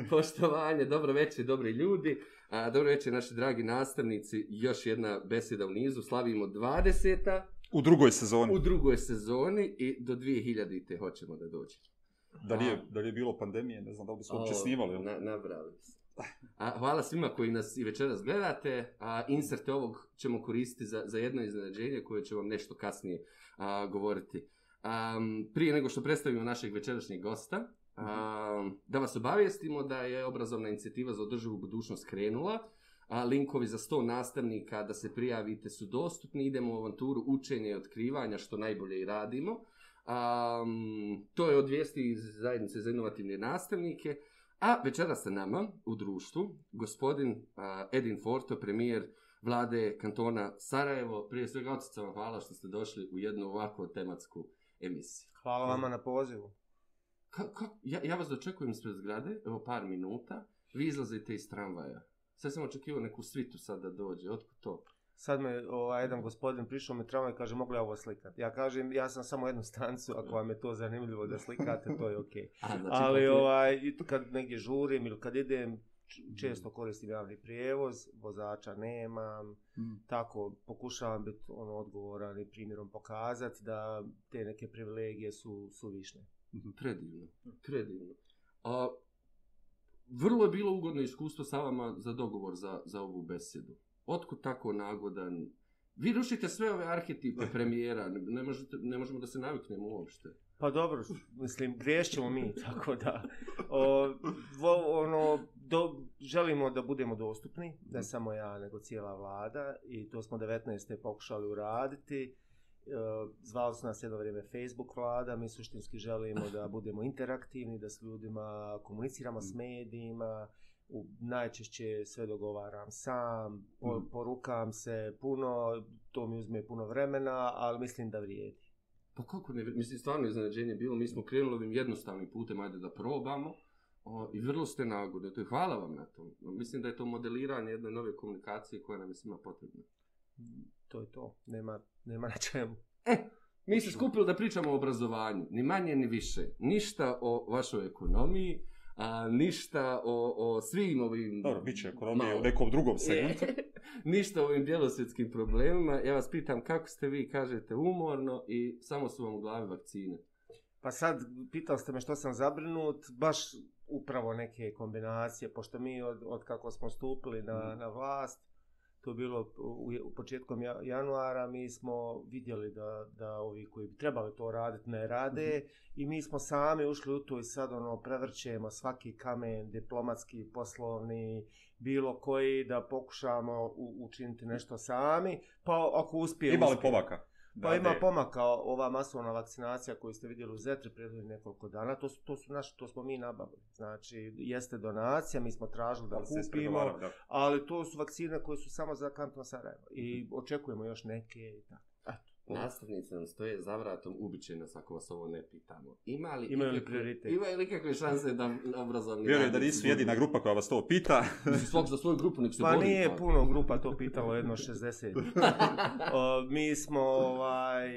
poštovanje, dobro večer, dobri ljudi, a, dobro večer naši dragi nastavnici, još jedna beseda u nizu, slavimo 20-a. U drugoj sezoni. U drugoj sezoni i do 2000-te hoćemo da dođe. Da li, je, a, da li je bilo pandemije, ne znam da li bi se uopće snimali. Na, nabrali se. A, hvala svima koji nas i večeras gledate, a inserte ovog ćemo koristiti za, za jedno iznenađenje koje će vam nešto kasnije a, govoriti. Um, prije nego što predstavimo našeg večerašnjeg gosta, da vas obavijestimo da je obrazovna inicijativa za održivu budućnost krenula. A, linkovi za 100 nastavnika da se prijavite su dostupni. Idemo u avanturu učenja i otkrivanja, što najbolje i radimo. A, to je od vijesti iz zajednice za inovativne nastavnike. A večera sa nama u društvu gospodin a, Edin Forto, premijer vlade kantona Sarajevo. Prije svega, otcica vam hvala što ste došli u jednu ovakvu tematsku emisiju. Hvala vama na pozivu ka, ka, ja, ja vas dočekujem ispred zgrade, evo par minuta, vi izlazite iz tramvaja. Sad sam očekivao neku svitu sad da dođe, otkud to? Sad me ovaj, jedan gospodin prišao me tramvaj i kaže mogu li ja ovo slikat? Ja kažem ja sam samo jednu stancu, ako vam je to zanimljivo da slikate, to je okej. Okay. Znači, Ali kad, pa ovaj, kad negdje žurim ili kad idem, često mm. koristim javni prijevoz, vozača nemam, mm. tako pokušavam biti ono, odgovoran i primjerom pokazati da te neke privilegije su suvišne. Mhm. Predivno, predivno. A, vrlo je bilo ugodno iskustvo sa vama za dogovor za, za ovu besedu. Otkud tako nagodan? Vi rušite sve ove arhetipe premijera, ne, možete, ne možemo da se naviknemo uopšte. Pa dobro, mislim, griješćemo mi, tako da. O, vo, ono, do, želimo da budemo dostupni, ne mhm. samo ja, nego cijela vlada, i to smo 19. pokušali uraditi. Uh, Eh, zvali su nas jedno vrijeme Facebook vlada, mi suštinski želimo da budemo interaktivni, da s ljudima komuniciramo mm. s medijima, u, najčešće sve dogovaram sam, po, mm. porukam se puno, to mi uzme puno vremena, ali mislim da vrijedi. Pa kako ne, mislim, stvarno je znađenje bilo, mi smo krenuli ovim jednostavnim putem, ajde da probamo, o, i vrlo ste nagode, to je hvala vam na tom. Mislim da je to modeliranje jedne nove komunikacije koja nam je svima potrebna. To je to, nema Nema na čemu. E, mi se skupili da pričamo o obrazovanju. Ni manje, ni više. Ništa o vašoj ekonomiji, a ništa o, o svim ovim... Dobro, bit će ekonomije u nekom drugom segmentu. ništa o ovim djelosvjetskim problemima. Ja vas pitam kako ste vi, kažete, umorno i samo su vam u glavi vakcine. Pa sad, pitao ste me što sam zabrinut, baš upravo neke kombinacije, pošto mi od, od kako smo stupili na, mm. na vlast, to bilo u početkom januara, mi smo vidjeli da, da ovi koji bi trebali to raditi ne rade mm -hmm. i mi smo sami ušli u to i sad ono, prevrćemo svaki kamen, diplomatski, poslovni, bilo koji da pokušamo u, učiniti mhm. nešto sami, pa ako uspije... Ima li uspije. pomaka? Da, pa ima pomaka ova masovna vakcinacija koju ste vidjeli u Zetri prije nekoliko dana, to su, to su naši, to smo mi nabavili. Znači, jeste donacija, mi smo tražili da, da pa kupimo, da. ali to su vakcine koje su samo za kanton Sarajevo i mm -hmm. očekujemo još neke i tako. Nastavnice nam stoje za vratom, ubiće nas ako vas ovo ne pitamo. Ima li, ima li ikakve, prioritet? Ima li ikakve šanse da obrazovni Vjeruje da nisu jedina grupa koja vas to pita. Svok za svoju grupu nek se Pa boli, nije pa. puno grupa to pitalo, jedno 60. Mi smo, ovaj,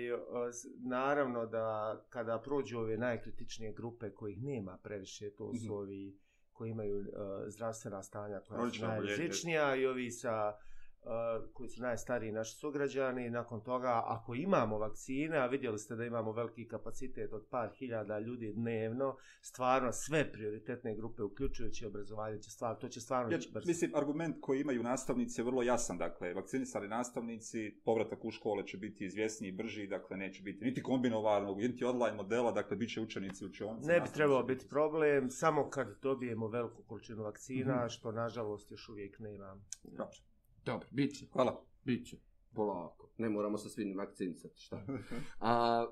naravno da kada prođu ove najkritičnije grupe kojih nema previše, to su mhm. ovi koji imaju uh, zdravstvena stanja koja su najrizičnija i ovi sa uh, Eh, koji su najstariji naši sugrađani. Nakon toga, ako imamo vakcine, a vidjeli ste da imamo veliki kapacitet od par hiljada ljudi dnevno, stvarno sve prioritetne grupe, uključujući obrazovanje, će stvarno, to će stvarno ja, ići brzo. Mislim, argument koji imaju nastavnici je vrlo jasan. Dakle, vakcinisani nastavnici, povratak u škole će biti izvjesniji i brži, dakle, neće biti niti kombinovanog, niti online modela, dakle, bit će učenici učionici. Ne bi trebao biti problem, samo kad dobijemo veliku količinu vakcina, mm -hmm. što, nažalost, još uvijek ne imamo. Dobro. Dobro, bit će. Hvala. Bit će. Polako. Ne moramo se svi vakcinicati, šta? A,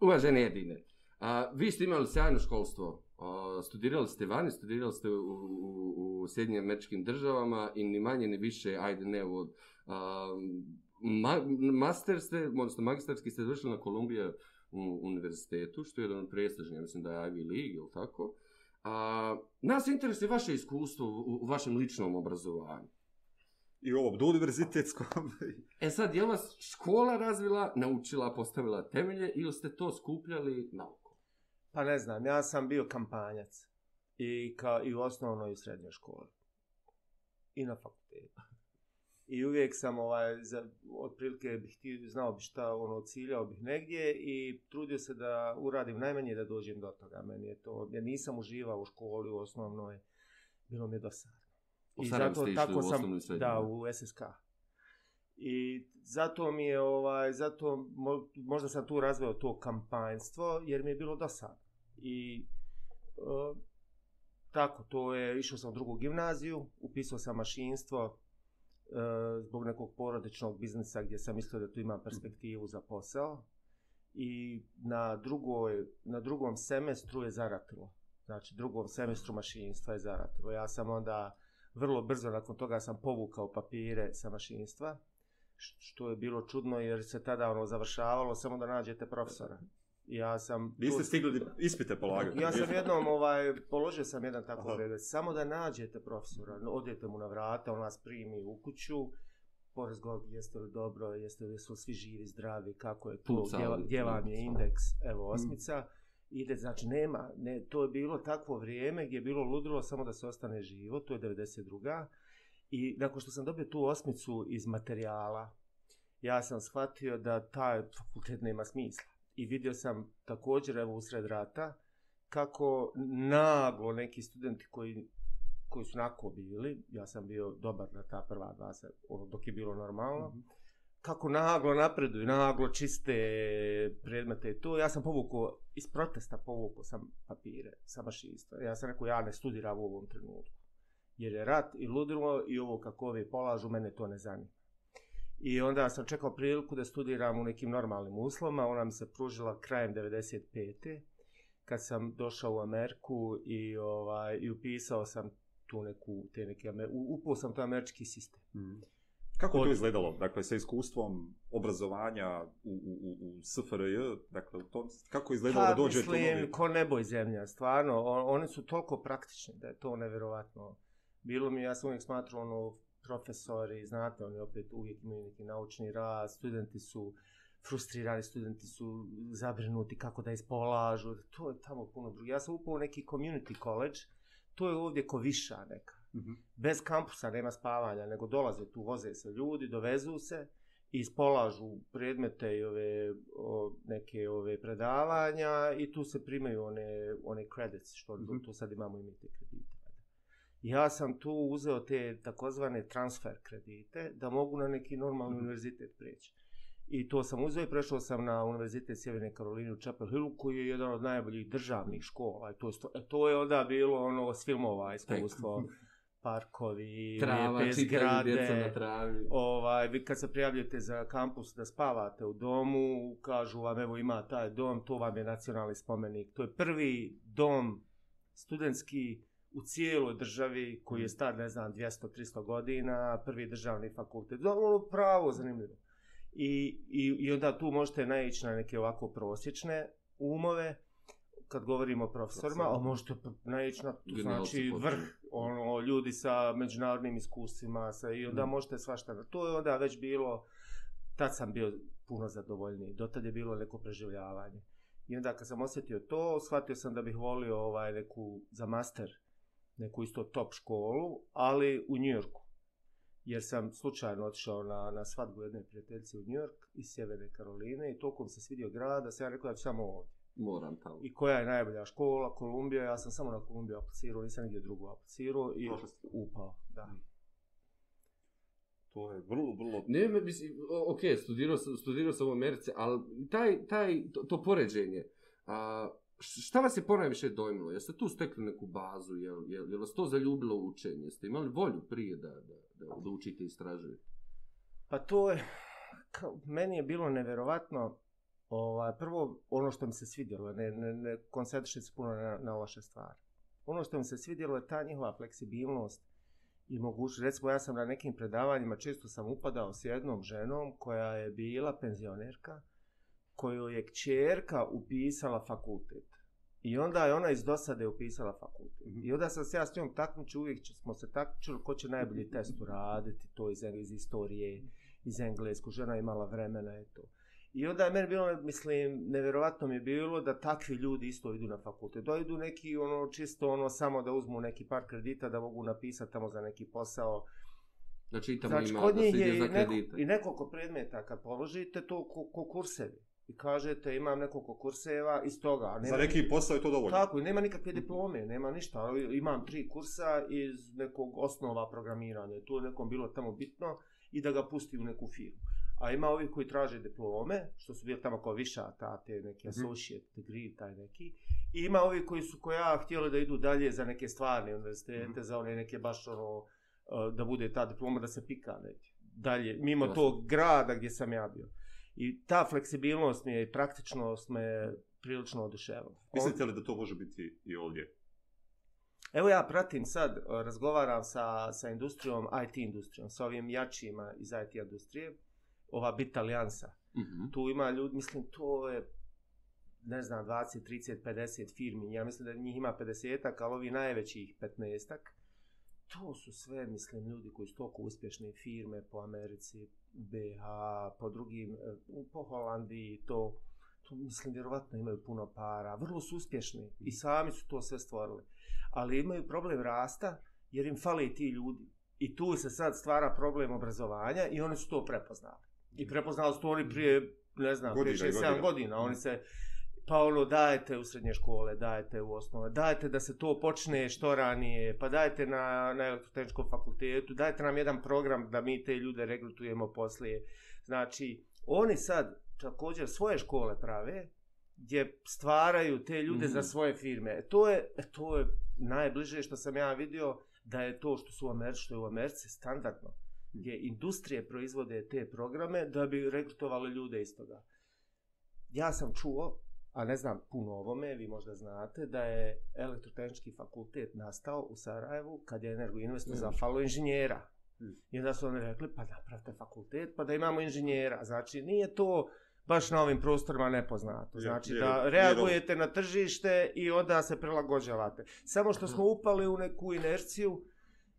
uvažene jedine, a, vi ste imali sjajno školstvo. A, studirali ste vani, studirali ste u, u, u Sjedinjim američkim državama i ni manje ni više, ajde ne, od... A, ma, master ste, odnosno magistarski ste završili na Kolumbija u univerzitetu, što je jedan od prestižnija, mislim da je Ivy League, ili tako. A, nas interesuje vaše iskustvo u, u vašem ličnom obrazovanju i ovom do univerzitetskom. e sad, je vas škola razvila, naučila, postavila temelje ili ste to skupljali nauko? Pa ne znam, ja sam bio kampanjac i, ka, i u osnovnoj i u srednjoj školi. I na fakultetu. I uvijek sam, ovaj, za, otprilike bih ti znao bi šta, ono, ciljao bih negdje i trudio se da uradim najmanje da dođem do toga. Meni je to, ja nisam uživao u školi u osnovnoj, bilo mi je dosad. I zato ste išli tako u sam i da u SSK. I zato mi je ovaj zato možda sam tu razveo to kampanjstvo jer mi je bilo dosad. I e, tako to je išao sam u drugu gimnaziju, upisao sam mašinstvo e, zbog nekog porodičnog biznisa gdje sam mislio da tu imam perspektivu za posao. I na, drugoj, na drugom semestru je zaratilo. Znači, drugom semestru mašinstva je zaratilo. Ja sam onda vrlo brzo nakon toga sam povukao papire sa mašinstva, što je bilo čudno jer se tada ono završavalo samo da nađete profesora. Ja sam... Niste tu... stigli ispite polagati. Ja sam jednom, ovaj, položio sam jedan tako vrede, samo da nađete profesora, odete mu na vrata, on nas primi u kuću, porazgovor jeste li dobro, jeste li su svi živi, zdravi, kako je to, gdje vam je indeks, evo osmica, mm ide, znači nema, ne, to je bilo takvo vrijeme gdje je bilo ludilo samo da se ostane živo, to je 92. I nakon što sam dobio tu osmicu iz materijala, ja sam shvatio da taj fakultet nema smisla. I vidio sam također, evo, usred rata, kako naglo neki studenti koji, koji su nako bili, ja sam bio dobar na ta prva dva, ono, dok je bilo normalno, mm -hmm kako naglo napreduju, naglo čiste predmete to. Ja sam povukao, iz protesta povukao sam papire sa mašinstva. Ja sam rekao, ja ne studiram u ovom trenutku. Jer je rat i ludilo i ovo kako ove polažu, mene to ne zanima. I onda sam čekao priliku da studiram u nekim normalnim uslovima. Ona mi se pružila krajem 95. kad sam došao u Ameriku i, ovaj, i upisao sam tu neku, te neke, upao sam to američki sistem. Mm. Kako je od... to izgledalo, dakle, sa iskustvom obrazovanja u, u, u, u SFRJ, dakle, to, kako je izgledalo ha, da pa, dođe mislim, to novi? ko nebo i zemlja, stvarno, on, one su toliko praktične da je to nevjerovatno. Bilo mi, ja sam uvijek smatrao, ono, profesori, znate, oni opet uvijek imaju neki naučni rad, studenti su frustrirani, studenti su zabrinuti kako da ispolažu, to je tamo puno drugo. Ja sam upao u neki community college, to je ovdje ko viša neka. -hmm. Bez kampusa nema spavanja, nego dolaze tu, voze se ljudi, dovezu se i spolažu predmete i ove o, neke ove predavanja i tu se primaju one one credits što mm -hmm. tu sad imamo i mi te kredite. Ja sam tu uzeo te takozvane transfer kredite da mogu na neki normalni mm -hmm. univerzitet preći. I to sam uzeo i prešao sam na Univerzitet Sjeverne Karoline u Chapel Hillu, koji je jedan od najboljih državnih škola. I to, je, e, to je onda bilo ono s filmova iskustvo. Tek parkovi, Trava, lijepe zgrade. Na travi. Ovaj, vi kad se prijavljate za kampus da spavate u domu, kažu vam, evo ima taj dom, to vam je nacionalni spomenik. To je prvi dom studentski u cijeloj državi koji je mm. star, ne znam, 200-300 godina, prvi državni fakultet. Ono pravo zanimljivo. I, i, I onda tu možete naići na neke ovako prosječne umove, kad govorimo o profesorima, a možete naići na, to znači, vrh, ono, ljudi sa međunarodnim iskustvima, sa, i onda mm. možete svašta, to je onda već bilo, tad sam bio puno zadovoljniji, do tad je bilo neko preživljavanje. I onda kad sam osjetio to, shvatio sam da bih volio ovaj, neku, za master, neku isto top školu, ali u Njujorku. Jer sam slučajno otišao na, na svadbu jedne prijateljice u Njujork iz Sjeverne Karoline i tokom se svidio grada, sam ja rekao da ću samo ovdje moram tamo. I koja je najbolja škola? Kolumbija. Ja sam samo na Kolumbiju aplicirao, nisam nigdje drugo aplicirao i upao, da. Mm. To je vrlo, vrlo... Ne, mislim, ok, studirao sam, studirao sam u Americe, ali taj, taj, to, to poređenje, a, šta vas je ponajviše dojmilo? Jeste tu stekli neku bazu, je, je, je vas to zaljubilo u učenje? Jeste imali volju prije da, da, da, da učite i istražujete? Pa to je, kao, meni je bilo neverovatno, Ovaj, prvo, ono što mi se svidjelo, ne, ne, ne koncentrišim se puno na, na loše stvari. Ono što mi se svidjelo je ta njihova fleksibilnost i mogućnost. Recimo, ja sam na nekim predavanjima često sam upadao s jednom ženom koja je bila penzionerka, koju je čerka upisala fakultet. I onda je ona iz dosade upisala fakultet. I onda sam se ja s njom takmiću, uvijek smo se takmičili ko će najbolji test uraditi, to iz, iz istorije, iz engleskog, žena imala vremena, eto. to. I onda je meni bilo, mislim, nevjerovatno mi je bilo da takvi ljudi isto idu na fakultet. Dojdu neki, ono, čisto, ono, samo da uzmu neki par kredita da mogu napisati tamo za neki posao. Znači, i tamo znači, ima, kod da njih je za neko, i nekoliko predmeta kad položite to ko, ko kursevi. I kažete, imam nekoliko kurseva iz toga. Nema, za neki posao je to dovoljno. Tako, i nema nikakve diplome, nema ništa. Imam tri kursa iz nekog osnova programiranja. Tu je nekom bilo tamo bitno i da ga pusti u neku firmu. A ima ovi koji traže diplome, što su bili tamo kao viša, ta, te neke mhm. associate mm -hmm. degree, taj neki. I ima ovi koji su, koja htjeli da idu dalje za neke stvarne universitete, mm -hmm. za one neke baš ono, e, da bude ta diploma da se pika neki. Dalje, mimo Jasne. tog grada gdje sam ja bio. I ta fleksibilnost mi je i praktičnost me prilično oduševala. Mislite li da to može biti i ovdje? Evo ja pratim sad, e, razgovaram sa, sa industrijom, IT industrijom, sa ovim jačima iz IT industrije ova bit alijansa. Uh mhm. -huh. Tu ima ljudi, mislim, to je ne znam, 20, 30, 50 firmi, ja mislim da njih ima 50-ak, ali ovi najvećih 15-ak, to su sve, mislim, ljudi koji su toliko uspješne firme po Americi, BH, po drugim, e, po Holandiji, to, to mislim, vjerovatno imaju puno para, vrlo su uspješni i sami su to sve stvorili, ali imaju problem rasta jer im fali ti ljudi i tu se sad stvara problem obrazovanja i oni su to prepoznali. I prepoznali su to oni prije, ne znam, godina, prije 6-7 godina. godina. Oni se, pa ono, dajete u srednje škole, dajete u osnove, dajete da se to počne što ranije, pa dajete na, na elektrotehničkom fakultetu, dajete nam jedan program da mi te ljude regrutujemo poslije. Znači, oni sad također svoje škole prave, gdje stvaraju te ljude mm -hmm. za mhm. svoje firme. E, to je, e, to je najbliže što sam ja vidio da je to što su u Americi, što je u Americi standardno. Mm gdje industrije proizvode te programe da bi rekrutovali ljude iz toga. Ja sam čuo, a ne znam puno ovome, vi možda znate, da je elektrotehnički fakultet nastao u Sarajevu kad je Energoinvest mm. zafalo inženjera. Mm. I onda su oni rekli, pa napravite fakultet, pa da imamo inženjera. Znači, nije to baš na ovim prostorima nepoznato. Znači, da reagujete na tržište i onda se prilagođavate. Samo što smo mm. upali u neku inerciju,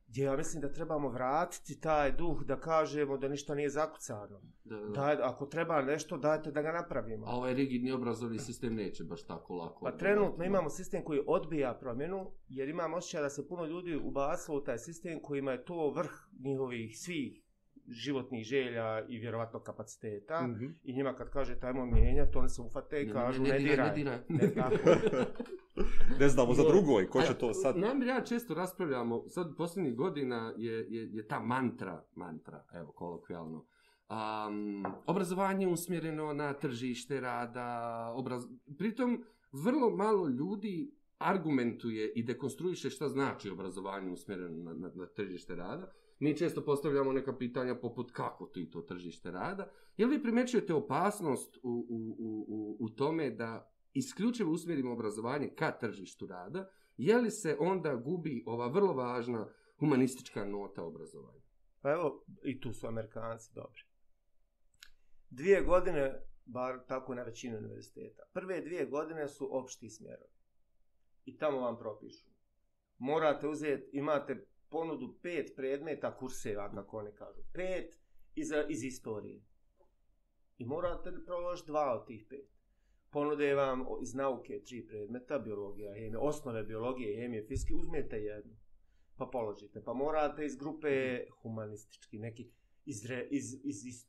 gdje ja mislim da trebamo vratiti taj duh da kažemo da ništa nije zakucano. Da, da. da ako treba nešto, dajte da ga napravimo. A ovaj rigidni obrazovni sistem neće baš tako lako. Pa trenutno da. imamo sistem koji odbija promjenu, jer imam osjećaj da se puno ljudi ubasilo u taj sistem kojima je to vrh njihovih svih životnih želja i vjerovatno kapaciteta mm -hmm. i njima kad kaže tajmo mijenja to oni se ufate i kažu ne, ne, ne, ne diraj. Ne, diraj. ne, ne znamo za drugoj, ko će e, to sad? Nam ja često raspravljamo, sad posljednjih godina je, je, je ta mantra, mantra, evo kolokvijalno, um, obrazovanje usmjereno na tržište rada, obraz... pritom vrlo malo ljudi argumentuje i dekonstruiše šta znači obrazovanje usmjereno na, na, na tržište rada, mi često postavljamo neka pitanja poput kako ti to tržište rada. Je li vi primećujete opasnost u, u, u, u, u tome da isključivo usmjerimo obrazovanje ka tržištu rada, je li se onda gubi ova vrlo važna humanistička nota obrazovanja? Pa evo, i tu su Amerikanci dobri. Dvije godine, bar tako na većinu univerziteta, prve dvije godine su opšti smjerovi. I tamo vam propišu. Morate uzeti, imate ponudu pet predmeta kurseva, kako oni kažu. Pet iz, iz istorije. I morate da provoš dva od tih pet. Ponude vam iz nauke tri predmeta, biologija, hemije, osnove biologije, hemije, fizike, uzmete jednu. Pa položite. Pa morate iz grupe humanistički, neki iz, re, iz, iz, iz,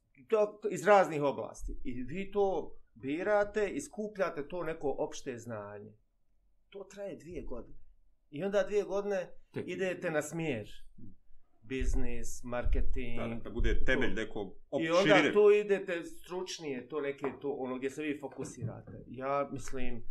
iz raznih oblasti. I vi to birate i skupljate to neko opšte znanje. To traje dvije godine. I onda dvije godine Teki. idete na smjer. Mm. Biznis, marketing. Da, da bude temelj nekog opširine. I onda tu idete stručnije, to neke to, ono gdje se vi fokusirate. Ja mislim,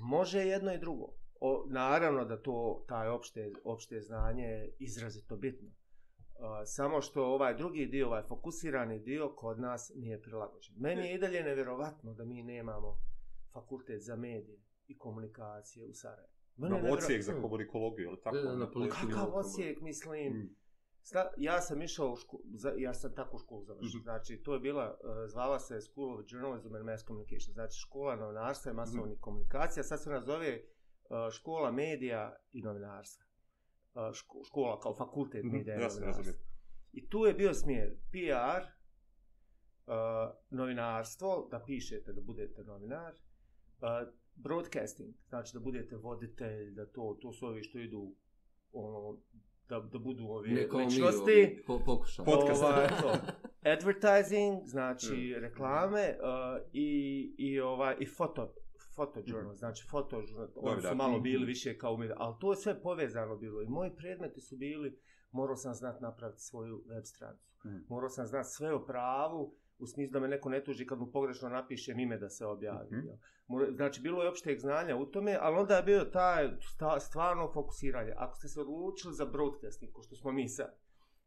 može jedno i drugo. O, naravno da to, taj opšte, opšte znanje je izrazito bitno. Uh, samo što ovaj drugi dio, ovaj fokusirani dio, kod nas nije prilagođen. Meni je i dalje nevjerovatno da mi nemamo fakultet za medije i komunikacije u Sarajevo. Mene na ocijek za komunikologiju, ili tako? Na, na Kakav ocijek, mislim? Mm. Sta, ja sam išao u školu, ja sam tako u školu završio, mm -hmm. znači to je bila, e, zvala se School of Journalism and Mass Communication, znači škola novinarstva i mhm. masovnih mm -hmm. komunikacija, sad se ona zove e, škola medija i novinarstva. E, ško, škola kao fakultet mm -hmm. medija i I tu je bio smjer PR, novinarstvo, da pišete, da budete novinar, broadcasting, znači da budete voditelj, da to, to su ovi što idu, ono, da, da budu ovi Nekom ličnosti. Po, pokušam. Podcast. Ovaj, advertising, znači mm. reklame uh, i, i, ovaj, i foto, foto journal, mm. znači foto journal, Dobre, oni su da, malo mm. bili više kao umjeli, ali to je sve povezano bilo i moji predmeti su bili, morao sam znat napraviti svoju web stranicu, mm. morao sam znat sve o pravu, uh, u smislu da me neko ne tuži kad mu pogrešno napišem ime da se objavi. Mm -hmm. Znači, bilo je opšteg znanja u tome, ali onda je bio taj stvarno fokusiranje. Ako ste se odlučili za broadcasting, ko što smo mi sad,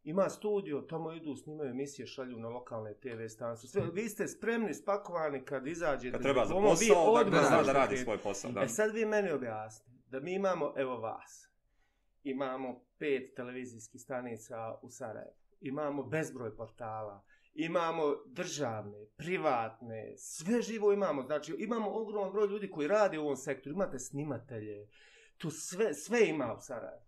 ima studio, tamo idu, snimaju emisije, šalju na lokalne TV stanice. Sve, mhm. vi ste spremni, spakovani kad izađe. Kad treba za posao, da, da, da radi svoj posao. Da. E sad vi meni objasnite da mi imamo, evo vas, imamo pet televizijskih stanica u Sarajevu, imamo bezbroj portala, imamo državne, privatne, sve živo imamo, znači imamo ogroman broj ljudi koji rade u ovom sektoru, imate snimatelje, tu sve, sve ima u Sarajevo.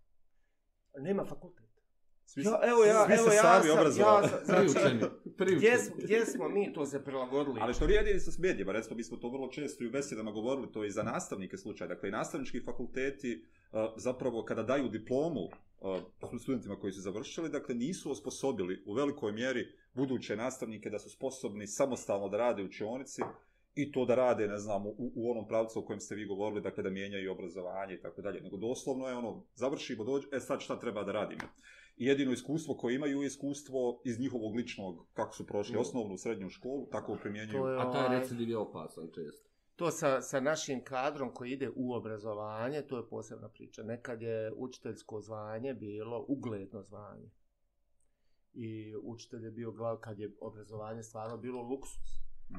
Nema fakulteta. Svi, ja, evo ja, svi evo se ja sami sam, obrazovali. Ja sam, znači, priču. Gdje smo, gdje smo mi to se prilagodili? Ali što rijedi sa smedjima, recimo, mi smo to vrlo često i u besedama govorili, to je i za nastavnike slučaj. Dakle, i nastavnički fakulteti, e, zapravo, kada daju diplomu e, studentima koji su završili, dakle, nisu osposobili u velikoj mjeri buduće nastavnike da su sposobni samostalno da rade u čionici, i to da rade, ne znam, u, u onom pravcu o kojem ste vi govorili, dakle da mijenjaju obrazovanje i tako dalje, nego doslovno je ono, završimo, dođe, e sad šta treba da radimo jedino iskustvo koje imaju je iskustvo iz njihovog ličnog, kako su prošli mm. osnovnu, srednju školu, tako primjenjuju. To je ovaj... A taj recidiv je opasan često. To sa, sa našim kadrom koji ide u obrazovanje, to je posebna priča. Nekad je učiteljsko zvanje bilo ugledno zvanje. I učitelj je bio glav kad je obrazovanje stvarno bilo luksus. Mm.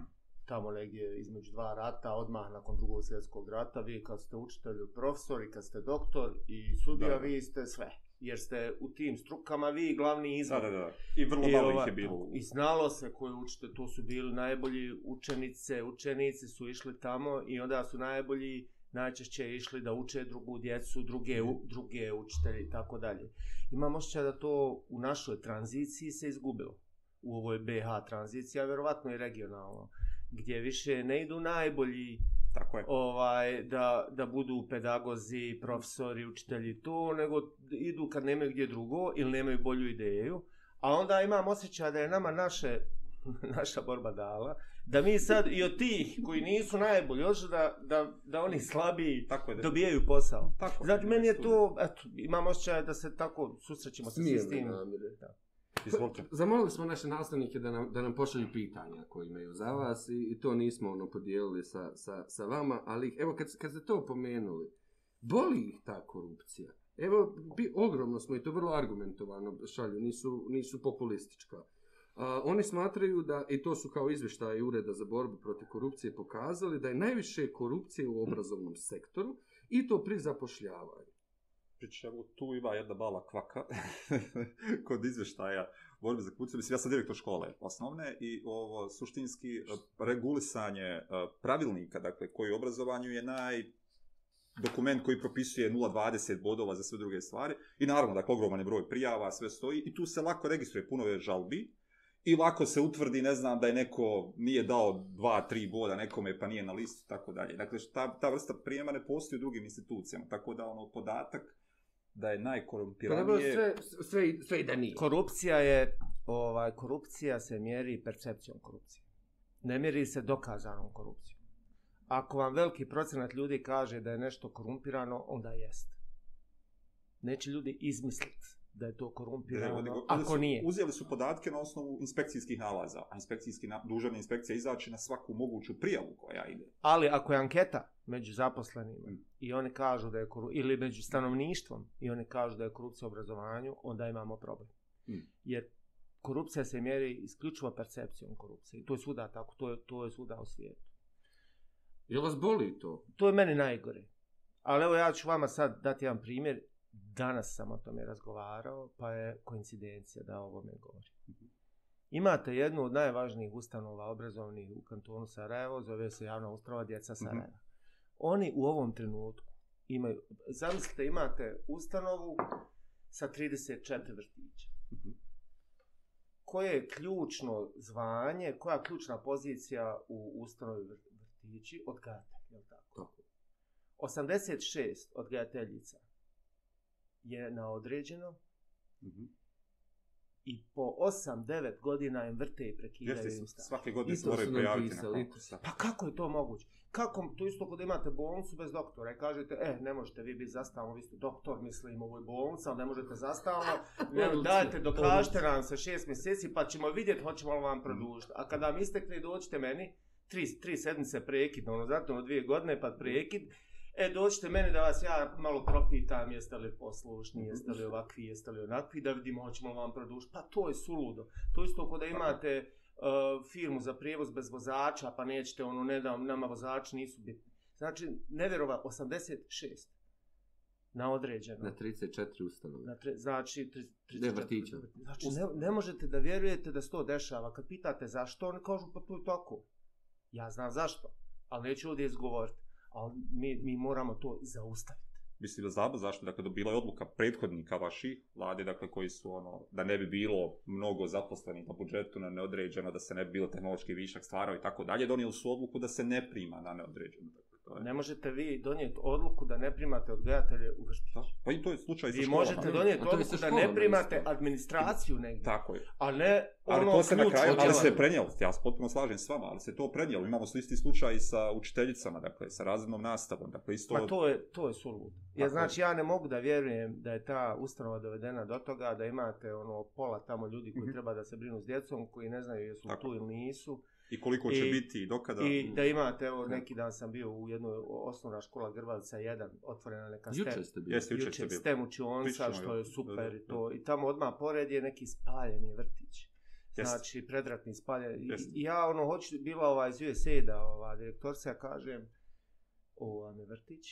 Tamo negdje između dva rata, odmah nakon drugog svjetskog rata, vi kad ste učitelj, profesor i kad ste doktor i sudija, da. vi ste sve jer ste u tim strukama vi glavni izbor. Da, da, da. I vrlo I malo ova, ih je bilo. I znalo se koji učite, to su bili najbolji učenice, učenici su išli tamo i onda su najbolji najčešće išli da uče drugu djecu, druge, u, druge učitelje i tako dalje. Imam ošće da to u našoj tranziciji se izgubilo u ovoj BH tranzicija, vjerovatno i regionalno, gdje više ne idu najbolji Tako je. Ovaj, da, da budu pedagozi, profesori, učitelji to, nego idu kad nemaju gdje drugo ili nemaju bolju ideju. A onda imam osjećaj da je nama naše, naša borba dala, da mi sad i od tih koji nisu najbolji, još da, da, da oni slabiji tako je, dobijaju posao. Tako znači, meni je to, eto, imam osjećaj da se tako susrećimo sa svi s tim. Namire. Tako. Izvolite. Zamolili smo naše nastavnike da nam, da nam pošalju pitanja koje imaju za vas i, i to nismo ono podijelili sa, sa, sa vama, ali evo kad, kad ste to pomenuli, boli ih ta korupcija? Evo, bi, ogromno smo i to vrlo argumentovano šalju, nisu, nisu populistička. A, oni smatraju da, i to su kao izveštaje Ureda za borbu protiv korupcije pokazali, da je najviše korupcije u obrazovnom sektoru i to pri zapošljavanju pri čemu tu ima jedna mala kvaka kod izveštaja borbe za kuće. Mislim, ja sam direktor škole osnovne i ovo suštinski e, regulisanje e, pravilnika, dakle, koji u obrazovanju je naj dokument koji propisuje 0,20 bodova za sve druge stvari. I naravno, dakle, ogroman je broj prijava, sve stoji. I tu se lako registruje punove žalbi. I lako se utvrdi, ne znam, da je neko nije dao 2-3 boda nekome, pa nije na listu, tako dalje. Dakle, ta, ta vrsta prijema ne postoji u drugim institucijama. Tako da, ono, podatak da je najkorumpiranije... Pa sve, sve, sve i da nije. Korupcija je, ovaj, korupcija se mjeri percepcijom korupcije. Ne mjeri se dokazanom korupcijom. Ako vam veliki procenat ljudi kaže da je nešto korumpirano, onda jest. Neće ljudi izmisliti da je to korumpirano, ne, nego, ako su, nije. Uzeli su podatke na osnovu inspekcijskih nalaza, a inspekcijski na, dužana inspekcija izaći na svaku moguću prijavu koja ide. Ali ako je anketa među zaposlenima mm. i one kažu da je koru... ili među stanovništvom i one kažu da je korupcija u obrazovanju, onda imamo problem. Mm. Jer korupcija se mjeri isključivo percepcijom korupcije. To je svuda tako, to je, to je svuda u svijetu. Je vas boli to? To je meni najgore. Ali evo ja ću vama sad dati jedan primjer. Danas sam o tome razgovarao, pa je koincidencija da ovo me govori. Mm -hmm. Imate jednu od najvažnijih ustanova obrazovnih u kantonu Sarajevo, zove se javna ustrava Djeca mm-hmm. Sarajeva. Mm -hmm oni u ovom trenutku imaju, zamislite imate ustanovu sa 34 vrtića. Mhm. Koje je ključno zvanje, koja je ključna pozicija u ustanovi vrtići? Odgajatelj, je li tako? Tako. 86 odgajateljica je na određeno, mm -hmm i po 8-9 godina im vrte i prekidaju im stav. Svake godine se moraju prijaviti na konkurs. Pa kako je to moguće? Kako, to isto kod imate bolnicu bez doktora i kažete, e, ne možete vi biti zastavno, vi ste doktor, mislim, ovo je bolnica, ali ne možete zastavno, ne, dajte, dokažete nam sa šest mjeseci, pa ćemo vidjeti, hoćemo li vam mm. produžiti. A kada vam istekne i dođete meni, tri, tri sedmice prekid, ono, zato ono dvije godine, pa prekid, mm e dođite mene da vas ja malo propitam jeste li poslušni, mhm. jeste li ovakvi, jeste li onakvi, da vidimo hoćemo vam produšiti. Pa to je suludo. To isto kod da imate uh, firmu za prijevoz bez vozača, pa nećete ono, ne da nama vozači nisu bitni. Znači, nevjerova, 86 na određeno. Na 34 ustanove. Na tre, znači, 34. Ne, vrtića. Znači, ne, ne, možete da vjerujete da se to dešava. Kad pitate zašto, oni kažu, pa tu je toku. Ja znam zašto, ali neću ovdje izgovoriti ali mi, mi moramo to zaustaviti. Mislim da zaba zašto, dakle, da bila je odluka prethodnika vaši vlade, dakle, koji su, ono, da ne bi bilo mnogo zaposleni na budžetu na neodređeno, da se ne bi bilo tehnološki višak stvarao i tako dalje, donijeli su odluku da se ne prima na neodređeno. Dakle. Ne možete vi donijeti odluku da ne primate odgajatelje u vrtiću. Pa i to je slučaj sa školom. Vi možete donijeti odluku škola, da ne primate ne administraciju negdje. Tako je. A ne ali ono to se na kraju, ali se prenijelo, ja se potpuno slažem s vama, ali se to prenijelo. Imamo su isti slučaj sa učiteljicama, dakle, sa razrednom nastavom. Dakle, isto... Pa to je, to je sulud. Ja, znači, ja ne mogu da vjerujem da je ta ustanova dovedena do toga da imate ono pola tamo ljudi koji mm -hmm. treba da se brinu s djecom, koji ne znaju jesu tu ili nisu. Tako. I koliko će I, biti i dokada. I da mm. imate, evo, neki dan sam bio u jednoj osnovna škola Grvalica 1, otvorena neka ste. Juče ste bio. Jeste, juče, juče ste bio. Juče onca, što je super da, da, da. to. I tamo odmah pored je neki spaljeni vrtić. Znači, Jest. predratni spaljeni. I, I ja, ono, hoću, bila ova iz USA-da, ova direktorca, ja kažem, ovo vam je vrtić,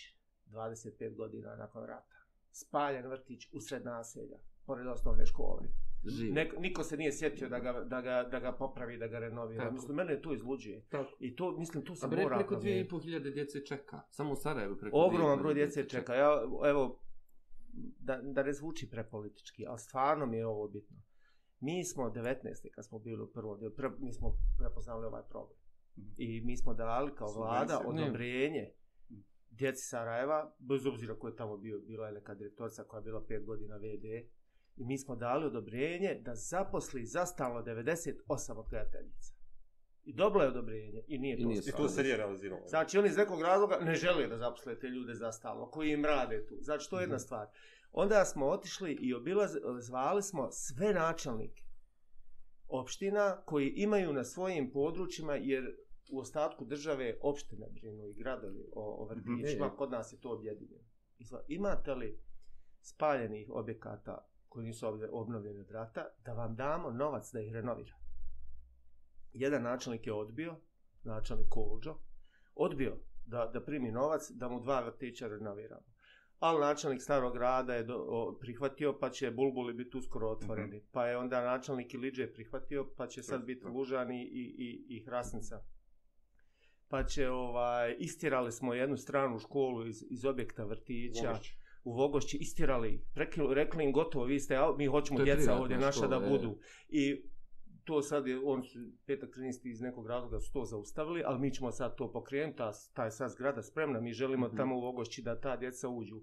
25 godina nakon rata. Spaljen vrtić usred naselja, pored osnovne škole živi. Neko, niko se nije sjetio da ga, da, ga, da ga popravi, da ga renovira. Tako. Mislim, mene to izluđuje. Tako. I to, mislim, to se A bre, mora... A preko dvije i pol hiljade djece čeka. Samo u Sarajevu preko Ogroman broj djece, djece čeka. čeka. Ja, evo, da, da ne zvuči prepolitički, ali stvarno mi je ovo bitno. Mi smo 19. kad smo bili u prvom djelu, pre, mi smo prepoznali ovaj problem. Mhm. I mi smo dali kao vlada odobrenje mhm. djeci Sarajeva, bez obzira ko je tamo bio, bila je neka direktorca koja je bila 5 godina VD, i mi smo dali odobrenje da zaposli zastalno 98 odgledateljica. I dobila je odobrenje i nije I to. I to se nije realizirao. Znači, oni iz nekog razloga ne žele da zaposle te ljude zastalno, koji im rade tu. Znači, to je jedna mm -hmm. stvar. Onda smo otišli i obilaz, zvali smo sve načelnike opština koji imaju na svojim područjima, jer u ostatku države opštine brinu i gradovi o, o mhm. vrtićima, mm -hmm. kod nas je to objedinjeno. Imate li spaljenih objekata koji nisu obnovljeni od rata, da vam damo novac da ih renovirate. Jedan načelnik je odbio, načelnik Koldžo, odbio da, da primi novac, da mu dva vrtića renoviramo. Ali načelnik starog rada je do, o, prihvatio, pa će bulbuli biti uskoro otvoreni. Mm -hmm. Pa je onda načelnik Iliđe prihvatio, pa će sad biti Lužani i, i, i Hrasnica. Pa će, ovaj, istirali smo jednu stranu školu iz, iz objekta vrtića. Lomić u Vogošći, istirali, prekli, rekli im gotovo, vi ste, mi hoćemo djeca ovdje naša škole, da budu. I to sad je, on su petak 13. iz nekog razloga su to zaustavili, ali mi ćemo sad to pokrenuti, a ta je sad zgrada spremna, mi želimo mm. tamo u Vogošći da ta djeca uđu.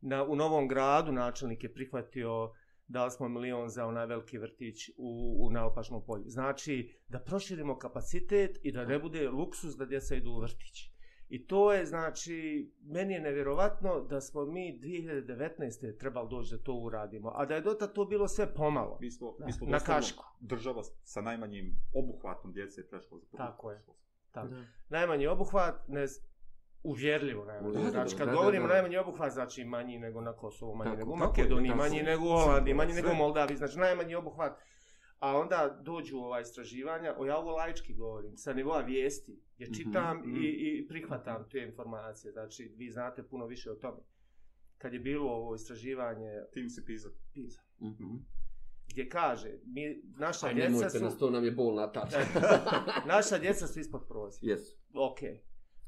Na, u Novom gradu načelnik je prihvatio dali smo milion za onaj veliki vrtić u, u naopačnom polju. Znači, da proširimo kapacitet i da ne bude luksus da djeca idu u vrtići. I to je, znači, meni je nevjerovatno da smo mi 2019. trebali doći da to uradimo, a da je dota to bilo sve pomalo. Mi smo, da, mi smo na kašku. država sa najmanjim obuhvatom djece preškola za prvo. Tako je. Tako. Da. Najmanji obuhvat, ne uvjerljivo najmanje. Znači, kad govorimo najmanji obuhvat, znači manji nego na Kosovo, manji tako, nego u Makedoniji, manji nego u Holandiji, manji sve. nego u Moldaviji, znači najmanji obuhvat. A onda dođu ova istraživanja, o ja ovo lajički govorim, sa nivoa vijesti, jer mhm, čitam mm -hmm. i, mhm. i prihvatam te informacije, znači vi znate puno više o tome. Kad je bilo ovo istraživanje... Tim si Pisa. Pisa. Mm -hmm. Gdje kaže, mi, naša Aj, djeca su... nas, to nam je bolna tačka. naša djeca su ispod prosjeka. Jesu. Okej. Okay.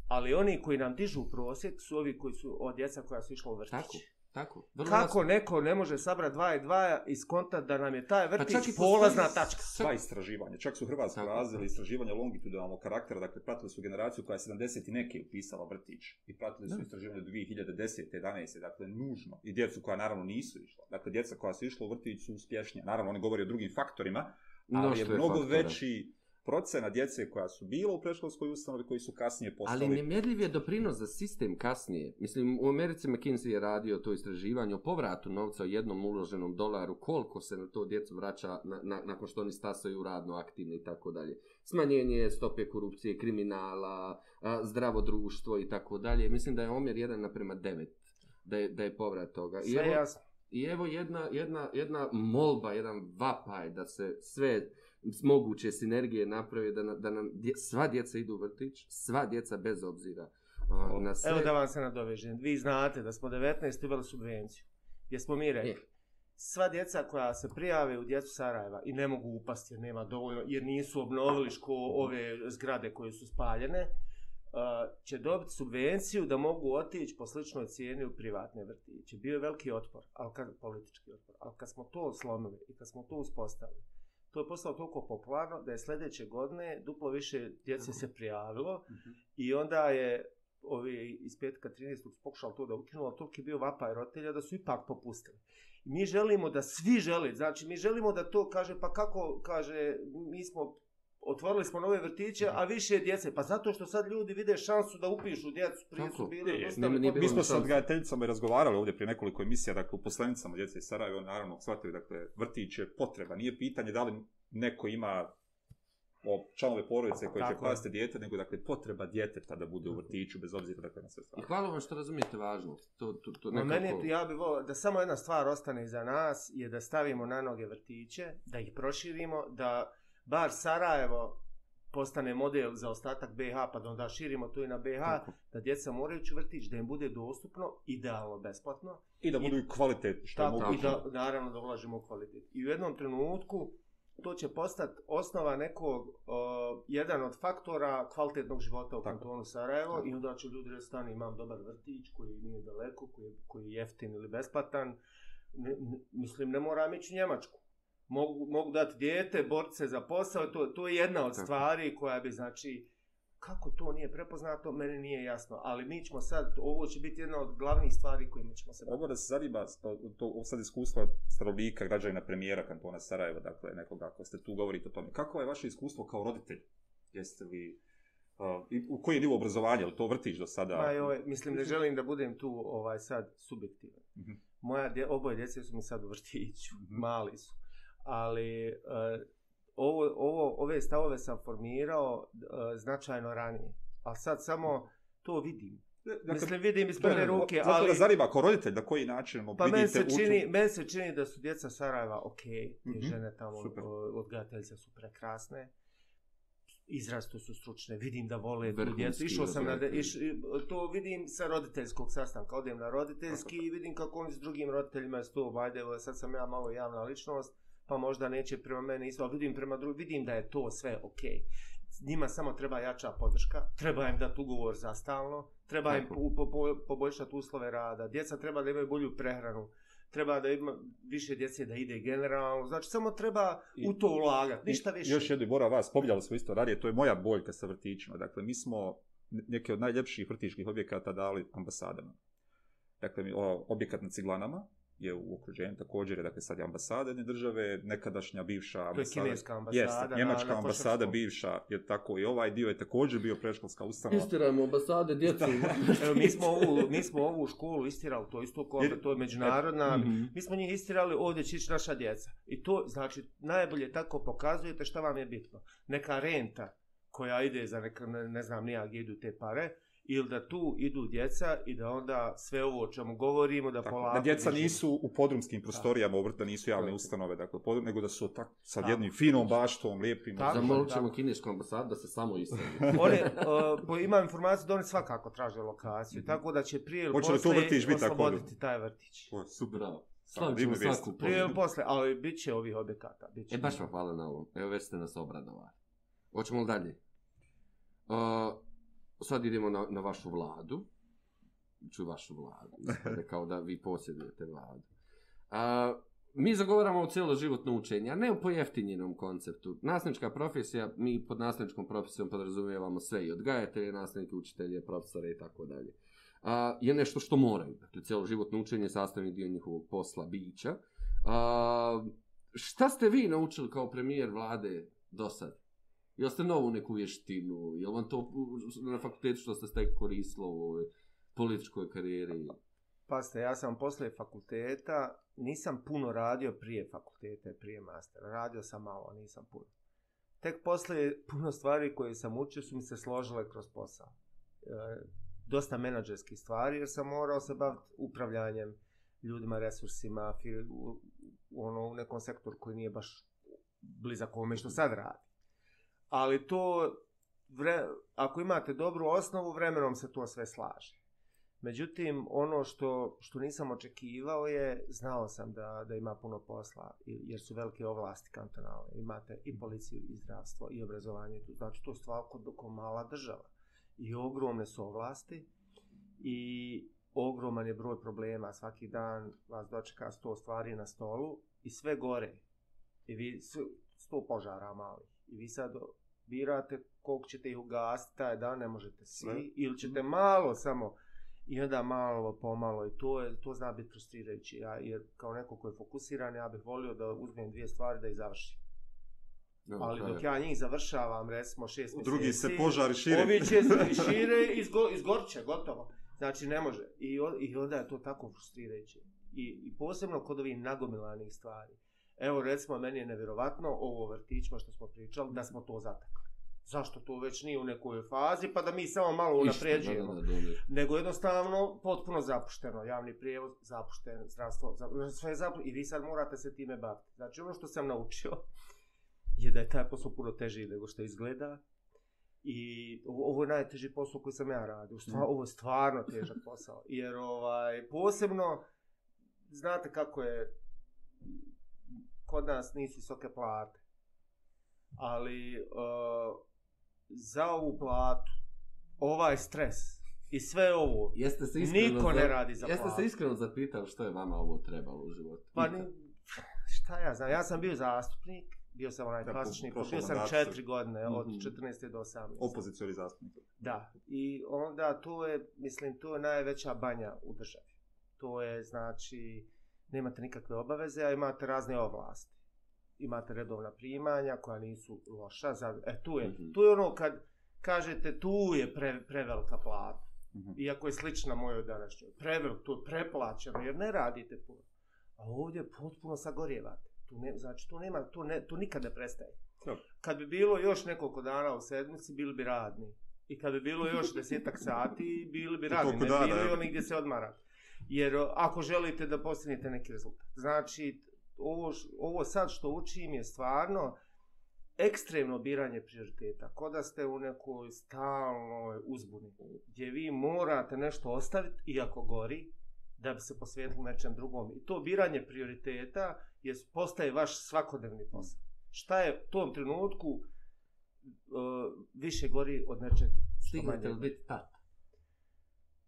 Ali oni koji nam dižu prosjek su ovi koji su od djeca koja su išla u vrtići. Tako. Tako, vrlo Kako vasno. neko ne može sabrat dva i dva iz konta da nam je taj pa vrtić pa polazna postoji, tačka? Sva istraživanja, čak su Hrvatsko razdjeli istraživanja longitudinalnog karaktera, dakle pratili su generaciju koja je 70 i neke upisala vrtić i pratili su istraživanje 2010. 11. dakle nužno i djecu koja naravno nisu išla, dakle djeca koja su išla u vrtić su uspješnije, naravno oni govori o drugim faktorima, ali no je, je mnogo faktore. veći procena djece koja su bila u preškolskoj ustanovi koji su kasnije postali... Ali nemjerljiv je doprinos za sistem kasnije. Mislim, u Americi McKinsey je radio to istraživanje o povratu novca o jednom uloženom dolaru, koliko se na to djecu vraća na, na, nakon što oni stasaju radno aktivni i tako dalje. Smanjenje stope korupcije, kriminala, a, zdravo društvo i tako dalje. Mislim da je omjer 1 naprema 9, da je, da je povrat toga. Sve evo, jasno. I evo jedna, jedna, jedna molba, jedan vapaj da se sve moguće sinergije naprave da, na, da nam dje, sva djeca idu u vrtić, sva djeca bez obzira a, na sve. Evo da vam se nadovežem. Vi znate da smo 19. imali subvenciju. Gdje smo mi rekli, sva djeca koja se prijave u djecu Sarajeva i ne mogu upasti jer nema dovoljno, jer nisu obnovili ško ove zgrade koje su spaljene, Uh, će dobiti subvenciju da mogu otići po sličnoj cijeni u privatne vrtiće. Bio je veliki otpor, ali kad, politički otpor, ali kad smo to slomili i kad smo to uspostavili, to je postalo toliko popularno da je sljedeće godine duplo više djece se prijavilo mhm. i onda je ovi iz petka 13. pokušali to da ukinu, ali toliko je bio vapaj roditelja da su ipak popustili. Mi želimo da svi žele, znači mi želimo da to kaže, pa kako kaže, mi smo otvorili smo nove vrtiće, a više djece. Pa zato što sad ljudi vide šansu da upišu djecu, prije su bili odostali. E, Mi smo sa odgajateljicama i razgovarali ovdje prije nekoliko emisija, dakle, u poslenicama djece iz Sarajeva, naravno, shvatili, dakle, vrtiće, potreba, nije pitanje da li neko ima o članove porodice koje dakle. će paste djete, nego dakle potreba djeteta da bude u vrtiću bez obzira dakle na sve stvari. I hvala vam što razumijete važnost. To, to, to nekako... meni je, ja bih volio da samo jedna stvar ostane za nas je da stavimo na noge vrtiće, da ih proširimo, da bar Sarajevo postane model za ostatak BH, pa da onda širimo to i na BH, Tako. da djeca moraju ću vrtić, da im bude dostupno, idealno, besplatno. I da budu i kvalitet, što tato, je moguće. I da, naravno, da ulažimo u kvalitet. I u jednom trenutku to će postati osnova nekog, uh, jedan od faktora kvalitetnog života u Tako. kantonu Sarajevo Tako. i onda će ljudi restani, imam dobar vrtić koji nije daleko, koji, koji je jeftin ili besplatan, ne, ne, mislim, ne moram ići u Njemačku mogu, mogu dati dijete, borce za posao, to, to je jedna od Tako. stvari koja bi, znači, kako to nije prepoznato, mene nije jasno, ali mi ćemo sad, ovo će biti jedna od glavnih stvari kojima ćemo se... Ovo da se zanima, to, to sad iskustvo starovika, građanina premijera kantona Sarajeva, dakle, nekoga, ako ste tu govorite o tome, kako je vaše iskustvo kao roditelj? Jeste li Uh, i, u koji je nivo obrazovanja, to vrtiš do sada? Pa joj, mislim da želim da budem tu ovaj sad subjektivan. Mm -hmm. Moja dje, oboje djece su mi sad u vrtiću, mm -hmm. mali su ali uh, ovo, ovo, ove stavove sam formirao uh, značajno ranije. A sad samo to vidim. Dakle, Mislim, vidim iz prve ruke, ali... Zato da zanima, ako roditelj, na koji način mu pa vidite men se čini, učin... Meni se čini da su djeca Sarajeva ok, te mm -hmm. žene tamo, Super. odgledateljice su prekrasne, izrasto su stručne, vidim da vole tu djecu. Išao sam na... De, iš, to vidim sa roditeljskog sastanka. Odem na roditeljski i vidim kako oni s drugim roditeljima stu, bajde, sad sam ja malo javna ličnost, pa možda neće prema mene isto, vidim prema drugim, vidim da je to sve ok. Njima samo treba jača podrška, treba im dati ugovor za stalno, treba im po, po, po, poboljšati uslove rada, djeca treba da imaju bolju prehranu, treba da ima više djece da ide generalno, znači samo treba I, u to ulagati, ništa više. Još jedno, mora vas, pobljali smo isto radije, to je moja boljka sa vrtićima, dakle mi smo neke od najljepših vrtičkih objekata dali ambasadama. Dakle, objekat na ciglanama, je u okruženju također, dakle sad je ambasada jedne države, nekadašnja bivša ambasada. To je kineska ambasada. Jeste, njemačka na, na ambasada bivša, je tako i ovaj dio je također bio preškolska ustanova. Istirajmo ambasade, djeci. Evo, mi, smo ovu, mi smo ovu školu istirali, to isto kome, to je međunarodna. Mm -hmm. Mi smo njih istirali, ovdje će ići naša djeca. I to, znači, najbolje tako pokazujete šta vam je bitno. Neka renta koja ide za neka, ne, ne znam, nija gdje idu te pare, mm ili da tu idu djeca i da onda sve ovo o čemu govorimo da tako, polako... Da djeca više... nisu u podrumskim prostorijama obrta, nisu javne tako. ustanove, dakle, podrum, nego da su tak, sa tako, jednim finom baštom, lijepim... Tako, Zamolit ćemo kineskom ambasadu da se samo istavljaju. oni, uh, e, po imam informaciju da oni svakako traže lokaciju, mm -hmm. tako da će prije ili posle vrtić biti osloboditi tako, taj vrtić. O, super, bravo. Slavit ćemo svaku Prije ili posle, ali bit će ovih objekata. Bit će e, baš vam hvala na ovom. Evo, već ste nas obradovali. Hoćemo li dalje? Uh, sad idemo na, na vašu vladu. Ču vašu vladu. Ispade, kao da vi posjedujete vladu. A, mi zagovaramo o cijelo životno učenje, a ne o pojeftinjenom konceptu. Nasnička profesija, mi pod nasničkom profesijom podrazumijevamo sve i odgajatelje, nasnike, učitelje, profesore i tako dalje. A, je nešto što moraju. Dakle, cijelo životno učenje je sastavni dio njihovog posla, bića. A, šta ste vi naučili kao premijer vlade do sada? Jel ste novu neku vještinu? Jel vam to na fakultetu što ste tek koristilo u ovoj političkoj karijeri? Pasta, ja sam posle fakulteta, nisam puno radio prije fakultete, prije mastera. Radio sam malo, nisam puno. Tek posle puno stvari koje sam učio su mi se složile kroz posao. E, dosta menadžerskih stvari, jer sam morao se baviti upravljanjem ljudima, resursima, fir, u, ono, u nekom sektoru koji nije baš blizak ovome što sad radi ali to vre, ako imate dobru osnovu vremenom se to sve slaže međutim ono što što nisam očekivao je znao sam da da ima puno posla jer su velike ovlasti kantonalne imate i policiju i zdravstvo i obrazovanje to znači to stvarno kao mala država i ogromne su ovlasti i ogroman je broj problema svaki dan vas dočeka sto stvari na stolu i sve gore i vi sto požara mali i vi sad birate kog ćete ih ugasti taj dan, ne možete svi, ne? ili ćete mm -hmm. malo samo, i onda malo pomalo, i to, je, to zna biti frustrirajući, ja, jer kao neko ko je fokusiran, ja bih volio da uzmem dvije stvari da ih završim. Ne, Ali dok je. ja njih završavam, recimo šest mjeseci, drugi se požari šire. Ovi će se šire i izgo, izgorče, gotovo. Znači, ne može. I, i onda je to tako frustrirajuće. I, I posebno kod ovih nagomilanih stvari. Evo recimo meni je nevjerovatno ovo vrtićima što smo pričali da smo to zatekli. Zašto to već nije u nekoj fazi pa da mi samo malo unapređujemo. Nego jednostavno potpuno zapušteno. Javni prijevoz, zapušten, zdravstvo, sve je zapušteno. I vi sad morate se time baviti. Znači ono što sam naučio je da je taj posao puno teži nego što izgleda. I ovo je najteži posao koji sam ja radio. Stvarno, mm. ovo je stvarno težak posao. Jer ovaj, posebno, znate kako je kod nas nisu visoke plate. Ali uh, za ovu platu, ovaj stres i sve ovo, jeste se niko za, ne radi za Jeste platu. se iskreno zapitali što je vama ovo trebalo u životu? Pa ni, šta ja znam, ja sam bio zastupnik, bio sam onaj klasični, bio sam četiri godine, mm -hmm. od 14. do 18. Opozicijali zastupnik. Da, i onda to je, mislim, to je najveća banja u državi. To je, znači, uh, nemate nikakve obaveze, a imate razne ovlasti. Imate redovna primanja koja nisu loša. Za, e, tu je, mhm. tu je ono kad kažete tu je pre, prevelika plata. Mhm. Iako je slična mojoj današnjoj. Prevelik, tu je preplaćeno jer ne radite puno. A ovdje potpuno sagorjevate. Tu ne, znači tu nema, tu, ne, tu nikad ne prestaje. Kad bi bilo još nekoliko dana u sedmici, bili bi radni. I kad bi bilo još desetak sati, bili bi radni. Ne bi bilo ono gdje se odmarate jer ako želite da postanete neki rezultat. Znači, ovo, ovo sad što učim je stvarno ekstremno biranje prioriteta, ko da ste u nekoj stalnoj uzbuni, gdje vi morate nešto ostaviti, iako gori, da bi se posvetili nečem drugom. I to biranje prioriteta je, postaje vaš svakodnevni posao. Šta je u tom trenutku uh, više gori od nečeg? Stignete li biti tata?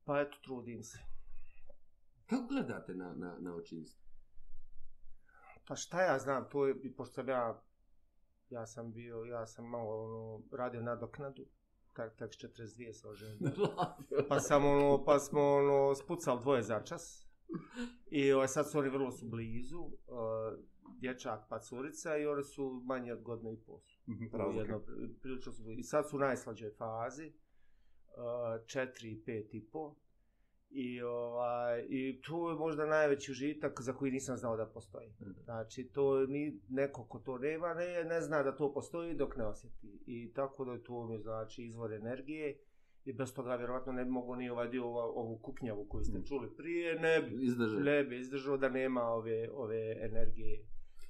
Pa eto, trudim se. Kako gledate na, na, na očinstvo? Pa šta ja znam, to je, pošto sam ja, ja sam bio, ja sam malo ono, radio na doknadu, tak, tak 42 sa oženima. Pa sam ono, pa smo ono, spucali dvoje za čas. I ovaj, sad su oni vrlo su blizu, uh, dječak pa curica i oni su manje od godine i pol. Mm -hmm, jedno, prilično su blizu. I sad su u najslađoj fazi, uh, četiri i pet i po. I, ovaj, I to je možda najveći užitak za koji nisam znao da postoji. Mhm. Znači, to mi, neko ko to nema, ne, ne zna da to postoji dok ne osjeti. I tako da to mi znači izvor energije. I bez toga vjerovatno ne bi mogo ni ovaj dio, ovu, ovu kuknjavu koju ste mhm. čuli prije, ne bi izdržao, ne bi izdržao da nema ove, ove energije.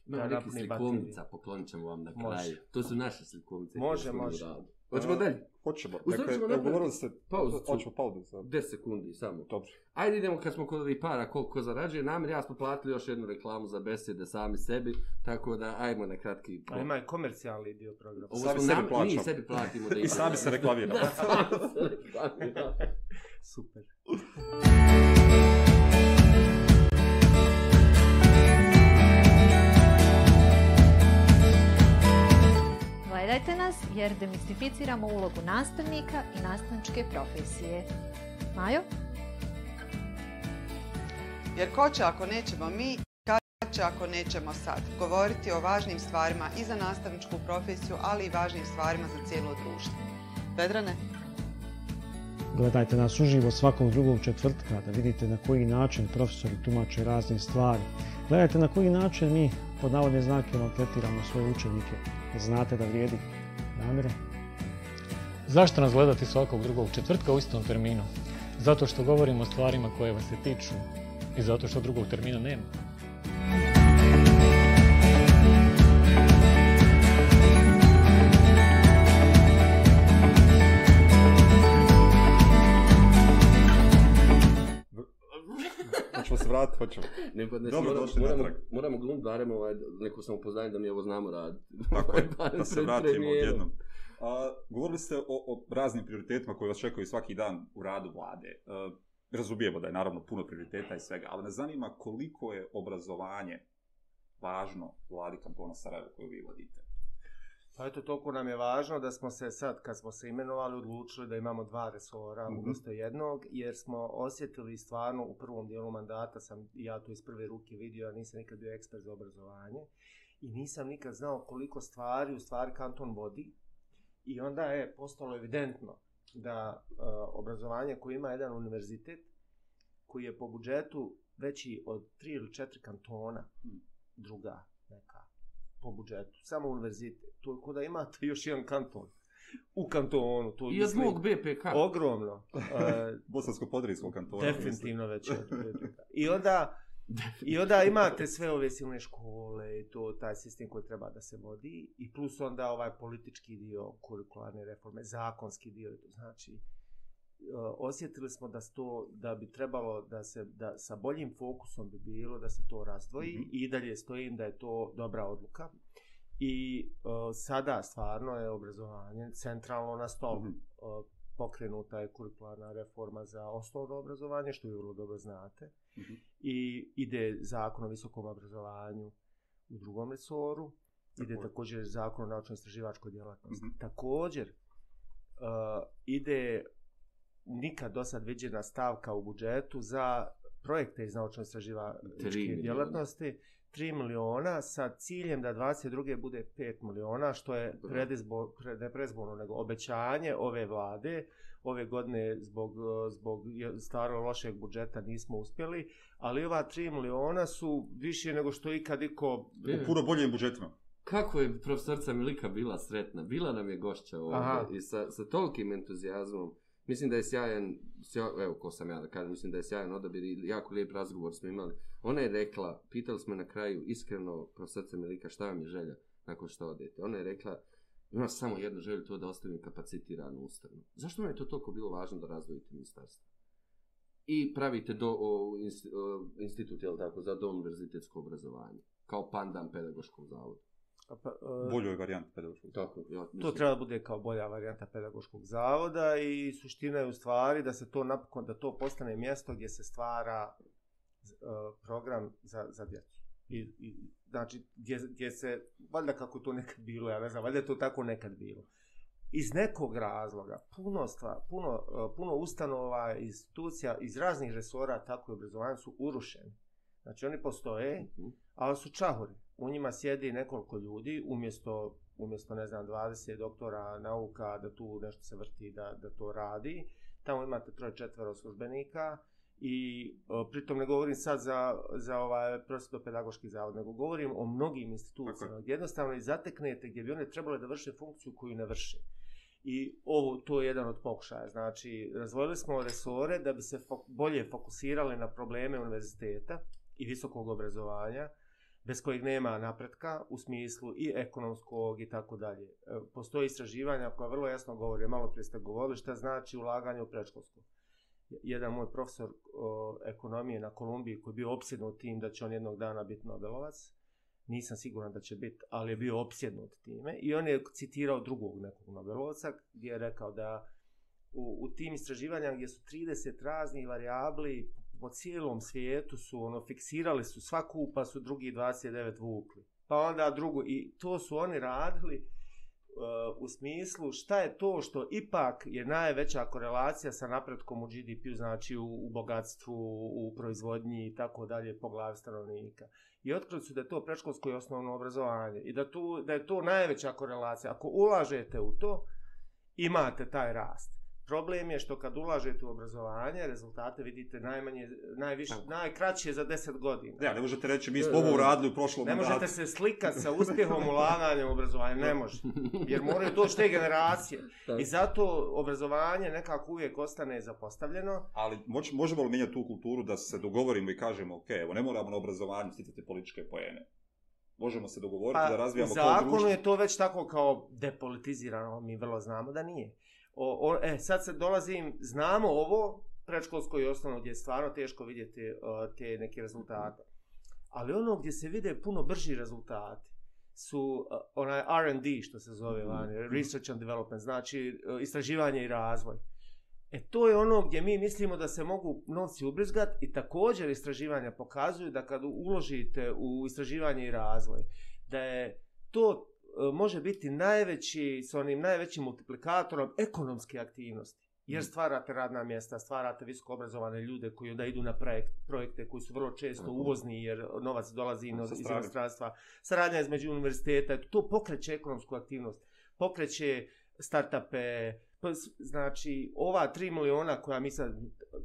Ima da neki slikovnica, poklonit ćemo vam na kraju. Može. To su naše slikovnice. Može, može. Hoćemo dalje? Hoćemo, neko dakle, je, napraviti... govorili ste, pauzu, hoćemo pauzu. Sam. 10 sekundi samo. Dobro. Ajde idemo kad smo kod ovih para, koliko zarađuje nam, ja smo platili još jednu reklamu za besede sami sebi, tako da ajmo na kratki... Pa ima je komercijalni dio programa. Ovo sami sebi plaćamo. Mi sebi platimo. Da I sami se reklamiramo. da, sami se reklamiramo. Super. Posete nas jer demistificiramo ulogu nastavnika i nastavničke profesije. Majo? Jer ko će ako nećemo mi, kad će ako nećemo sad? Govoriti o važnim stvarima i za nastavničku profesiju, ali i važnim stvarima za cijelo društvo. Vedrane? Gledajte nas uživo svakog drugog četvrtka da vidite na koji način profesori tumače razne stvari. Vedrane? Gledajte na koji način mi pod navodne znake maltretiramo svoje učenike. Znate da vrijedi. Damire? Zašto nas gledati svakog drugog četvrtka u istom terminu? Zato što govorimo o stvarima koje vas se tiču i zato što drugog termina nema. ćemo se vratiti, hoćemo. Ne, pa ne, znači, Dobro, moramo, moramo, natrag. moramo glum, barem ovaj, neko sam upoznanje da mi ovo znamo raditi. Tako ovaj je, da se vratimo odjednom. A, govorili ste o, o raznim prioritetima koje vas čekaju svaki dan u radu vlade. A, e, razumijemo da je naravno puno prioriteta i svega, ali ne zanima koliko je obrazovanje važno vladi kantona Sarajeva koju vi vodite. Pa eto, toliko nam je važno da smo se sad, kad smo se imenovali, odlučili da imamo dva resora mm -hmm. umjesto jednog, jer smo osjetili stvarno u prvom dijelu mandata, sam ja to iz prve ruke vidio, ja nisam nikad bio ekspert za obrazovanje, i nisam nikad znao koliko stvari u stvari kanton vodi, i onda je postalo evidentno da uh, obrazovanje koje ima jedan univerzitet, koji je po budžetu veći od tri ili četiri kantona, mm. druga, po budžetu, samo univerzite. To je da imate još jedan kanton. U kantonu. To I od mog BPK. Ogromno. Uh, e, Bosansko-podrijskog kantona. Definitivno već od BPK. I onda, I onda imate sve ove silne škole i to taj sistem koji treba da se vodi i plus onda ovaj politički dio kurikularne reforme, zakonski dio, to znači uh, Eh, osjetili smo da to da bi trebalo da se da sa boljim fokusom bi bilo da se to razdvoji mm -hmm. i dalje stojim da je to dobra odluka i uh, sada stvarno je obrazovanje centralno na stolu mm -hmm. uh, pokrenuta je kurikularna reforma za osnovno obrazovanje što vi vrlo dobro znate mm -hmm. i ide zakon o visokom obrazovanju u drugom resoru Tako. ide također zakon o naučno-istraživačkoj djelatnosti mm -hmm. također uh, ide nikad do sad viđena stavka u budžetu za projekte iz naučno-istraživačke djelatnosti. 3 miliona sa ciljem da 22. bude 5 miliona, što je predizbo, pred, ne predizborno, nego obećanje ove vlade. Ove godine zbog, e, zbog staro lošeg budžeta nismo uspjeli, ali ova 3 miliona su više nego što ikad iko... U puro boljim budžetima. Kako je profesorca Milika bila sretna, bila nam je gošća ovdje Aha. i sa, sa tolikim entuzijazmom. Mislim da je sjajan, evo ko sam ja da kažem, mislim da je sjajan odabir i jako lijep razgovor smo imali. Ona je rekla, pitali smo na kraju, iskreno, pro srce Melika, šta vam je želja nakon što odete? Ona je rekla, imam samo jednu želju, to da ostavim kapacitiranu ustavnu. Zašto vam je to toliko bilo važno da razvojite ministarstvo? I pravite do, o, institut, jel tako, za domverzitetsko obrazovanje, kao pandan pedagoškom zavodu pa, uh, boljoj varijanti pedagoškog zavoda. Tako, ja mislim. to treba da bude kao bolja varijanta pedagoškog zavoda i suština je u stvari da se to napokon, da to postane mjesto gdje se stvara uh, program za, za djecu. I, i, znači, gdje, gdje se, valjda kako to nekad bilo, ja ne znam, valjda to tako nekad bilo. Iz nekog razloga, puno, stva, puno, uh, puno ustanova, institucija, iz raznih resora tako i obrazovanja su urušeni. Znači, oni postoje, mm -hmm. ali su čahori u njima sjedi nekoliko ljudi, umjesto, umjesto ne znam, 20 doktora nauka da tu nešto se vrti, da, da to radi. Tamo imate troje četvero službenika i o, e, pritom ne govorim sad za, za ovaj prosjeto pedagoški zavod, nego govorim o mnogim institucijama gdje jednostavno i zateknete gdje bi one trebale da vrše funkciju koju ne vrše. I ovo, to je jedan od pokušaja. Znači, razvojili smo resore da bi se fok, bolje fokusirali na probleme univerziteta i visokog obrazovanja, bez kojeg nema napretka u smislu i ekonomskog i tako dalje. E, postoje istraživanja koja vrlo jasno govore, malo prije ste govorili, šta znači ulaganje u prečkolsku. Jedan moj profesor o, ekonomije na Kolumbiji koji je bio opsjednut tim da će on jednog dana biti Nobelovac, nisam siguran da će biti, ali je bio opsjednut time i on je citirao drugog nekog Nobelovca gdje je rekao da u, u tim istraživanjama gdje su 30 raznih variabli po cijelom svijetu su ono fiksirali su svaku pa su drugi 29 vukli pa onda drugu i to su oni radili uh, u smislu šta je to što ipak je najveća korelacija sa napretkom u GDP-u znači u, u bogatstvu u proizvodnji i tako dalje po glavi stanovnika i otkrili su da je to preškolsko i osnovno obrazovanje i da tu da je to najveća korelacija ako ulažete u to imate taj rast Problem je što kad ulažete u obrazovanje, rezultate vidite najmanje, najviše, Tako. najkraće za 10 godina. Ne, ne možete reći, mi e, smo ovo uradili u prošlom mandatu. Ne mandat. možete se slikati sa uspjehom ulaganja u obrazovanje, ne može. Jer moraju to te generacije. Tako. I zato obrazovanje nekako uvijek ostane zapostavljeno. Ali moć, možemo li mijenjati tu kulturu da se dogovorimo i kažemo, ok, evo, ne moramo na obrazovanju sticati političke pojene. Možemo se dogovoriti pa, da razvijamo kao društvo. Zakon je to već tako kao depolitizirano, mi vrlo znamo da nije. O, o, e, sad se dolazim, znamo ovo, predškolsko i osnovno, gdje je stvarno teško vidjeti o, e, te neke rezultate. Ali ono gdje se vide puno brži rezultati su o, e, onaj R&D, što se zove mm. vani, research and development, znači o, e, istraživanje i razvoj. E to je ono gdje mi mislimo da se mogu novci ubrizgat i također istraživanja pokazuju da kad uložite u istraživanje i razvoj, da je to E, može biti najveći, s onim najvećim multiplikatorom ekonomske aktivnosti. Jer mm. stvarate radna mjesta, stvarate visoko obrazovane ljude koji onda idu na projek projekte koji su vrlo često uvozni jer novac dolazi ino, iz inostranstva. Saradnja između univerziteta, to pokreće ekonomsku aktivnost, pokreće startupe, pa znači ova 3 miliona koja mi sad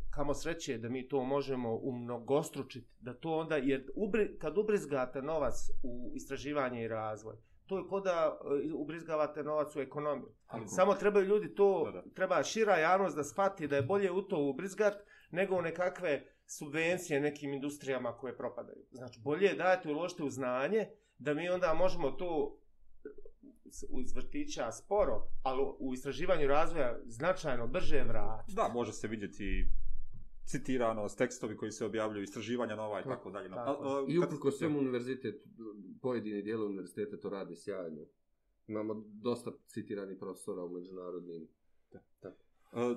kamo sreće da mi to možemo umnogostručiti, da to onda, jer ubri, kad ubrizgate novac u istraživanje i razvoj, to je koda e, ubrizgavate novac u ekonomiju. Samo trebaju ljudi to, treba šira javnost da shvati da je bolje u to ubrizgat nego u nekakve subvencije nekim industrijama koje propadaju. Znači, bolje je dajte uložite u znanje da mi onda možemo to e, u izvrtića sporo, ali u istraživanju razvoja značajno brže vrati. Da, može se vidjeti citiranost, tekstovi koji se objavljuju, istraživanja nova i tako dalje. I ukoliko kad... svemu univerzitet, pojedini dijelo univerziteta to rade sjajno. Imamo dosta citiranih profesora u međunarodnim. Da, da. E,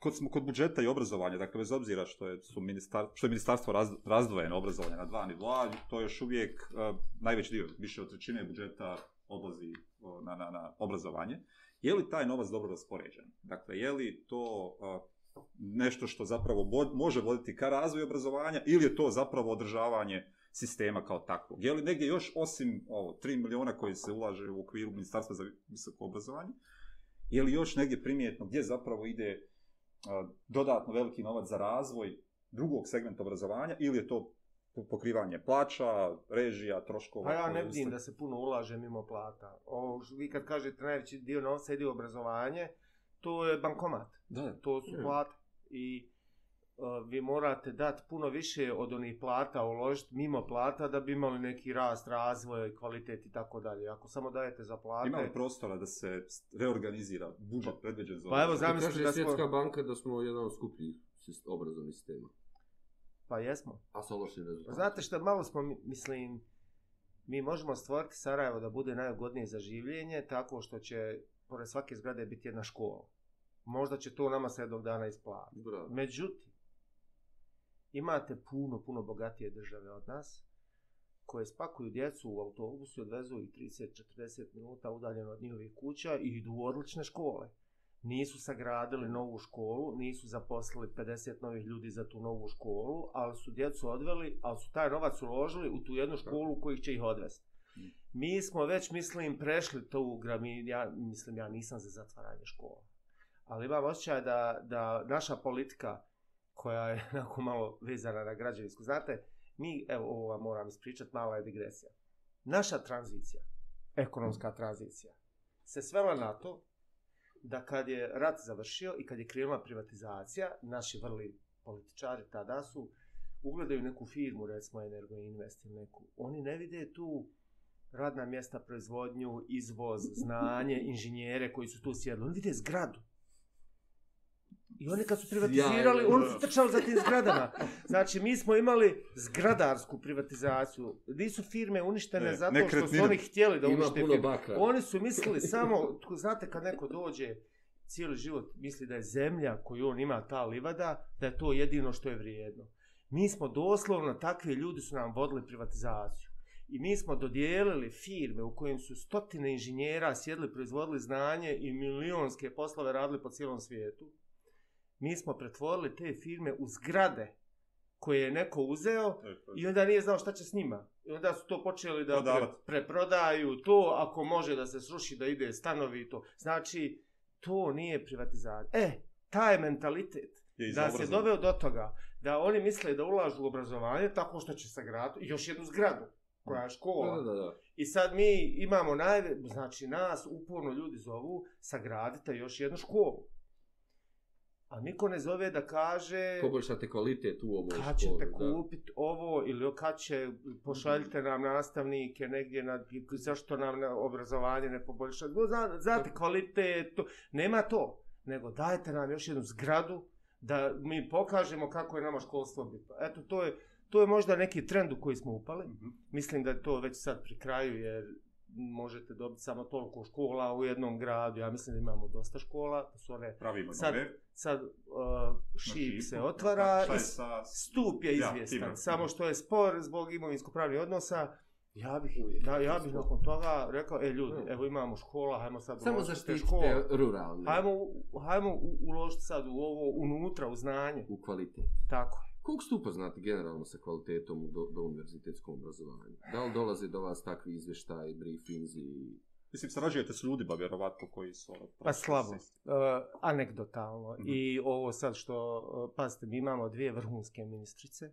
kod, smo, kod budžeta i obrazovanja, dakle, bez obzira što je, su ministar, što je ministarstvo raz, razdvojeno obrazovanje na dva nivoa, to je još uvijek uh, najveći dio, više od trećine budžeta odlazi uh, na, na, na obrazovanje. Je li taj novac dobro raspoređen? Dakle, je li to uh, nešto što zapravo može voditi ka razvoju obrazovanja ili je to zapravo održavanje sistema kao takvog. Je li negdje još osim ovo, 3 miliona koje se ulaže u okviru Ministarstva za visoko obrazovanje, je li još negdje primjetno gdje zapravo ide dodatno veliki novac za razvoj drugog segmenta obrazovanja ili je to pokrivanje plaća, režija, troškova? Pa ja ne vidim ustav... da se puno ulaže mimo plata. O, vi kad kažete najveći dio novca ide u obrazovanje, to je bankomat. Da, to su mm. plate i uh, vi morate dati puno više od onih plata uložiti mimo plata da bi imali neki rast, razvoj, kvalitet i tako dalje. Ako samo dajete za plate... Imamo prostora da se reorganizira budžet pa predveđen za Pa ovo. evo, ovaj- zamislite da smo... Svjetska banka da smo jedan od skupljih obrazovnih sistema. Pa jesmo. A sa lošim rezultatom. Pa znate što, malo smo, mislim, mi možemo stvoriti Sarajevo da bude najugodnije za življenje tako što će, pored svake zgrade, biti jedna škola možda će to nama sedog dana isplati. Bravo. Međutim, imate puno, puno bogatije države od nas, koje spakuju djecu u autobusu i odvezu i 30-40 minuta udaljeno od njihovih kuća i idu u odlične škole. Nisu sagradili novu školu, nisu zaposlili 50 novih ljudi za tu novu školu, ali su djecu odveli, ali su taj novac uložili u tu jednu školu koji će ih odvesti. Mm. Mi smo već, mislim, prešli to u gramini, ja, mislim, ja nisam za zatvaranje škola ali imam osjećaj da, da naša politika koja je jako malo vezana na građevinsku, znate, mi, evo ovo vam moram ispričat, mala je digresija. Naša tranzicija, ekonomska tranzicija, se svela na to da kad je rat završio i kad je krenula privatizacija, naši vrli političari tada su ugledaju neku firmu, recimo Energo Invest ili neku, oni ne vide tu radna mjesta proizvodnju, izvoz, znanje, inženjere koji su tu sjedli, oni vide zgradu. I oni kad su privatizirali, oni su trčali za tim zgradama. Znači, mi smo imali zgradarsku privatizaciju. Nisu firme uništene ne, zato što su oni htjeli da unište firme. Baka. Oni su mislili samo, znate, kad neko dođe cijeli život, misli da je zemlja koju on ima, ta livada, da je to jedino što je vrijedno. Mi smo doslovno, takvi ljudi su nam vodili privatizaciju. I mi smo dodijelili firme u kojim su stotine inženjera sjedli, proizvodili znanje i milionske poslove radili po cijelom svijetu mi smo pretvorili te firme u zgrade koje je neko uzeo e, i onda nije znao šta će s njima. I onda su to počeli da pre, preprodaju, to ako može da se sruši, da ide stanovi i to. Znači, to nije privatizacija. E, taj mentalitet je da se doveo do toga da oni misle da ulažu u obrazovanje tako što će sagraditi još jednu zgradu koja je škola. Da, da, da. I sad mi imamo najve, znači nas uporno ljudi zovu sagradite još jednu školu. A niko ne zove da kaže... Poboljšate kvalitet u ovoj školi. Kad ćete kupiti ovo ili kad će, pošaljite nam nastavnike negdje, na, zašto nam na obrazovanje ne poboljša. Znate kvalitet, nema to. Nego dajte nam još jednu zgradu da mi pokažemo kako je nama školstvo bitno. Eto, to je, to je možda neki trend u koji smo upali. Mhm. Mislim da je to već sad pri kraju, jer možete dobiti samo toliko škola u jednom gradu, ja mislim da imamo dosta škola, to su ove, Pravimo sad, sad uh, šip se otvara, i sa... stup je izvjestan, ja, samo što je spor zbog imovinsko-pravnih odnosa, Ja bih, Uvijek, da, ja bih nakon toga rekao, e ljudi, ne. Hm. evo imamo škola, hajmo sad Samo uložiti škola. Samo zaštitite ruralne. Hajmo, hajmo uložiti sad u ovo, unutra, u znanje. U kvalitet. Tako je. Koliko ste upoznati generalno sa kvalitetom do, do univerzitetskom obrazovanju? Da li dolaze do vas takvi izvještaj, briefings i... Mislim, sarađujete s ljudima, vjerovatno, koji su... Ono, pa slabo, uh, anegdotalno. Mm -hmm. I ovo sad što, uh, pazite, mi imamo dvije vrhunske ministrice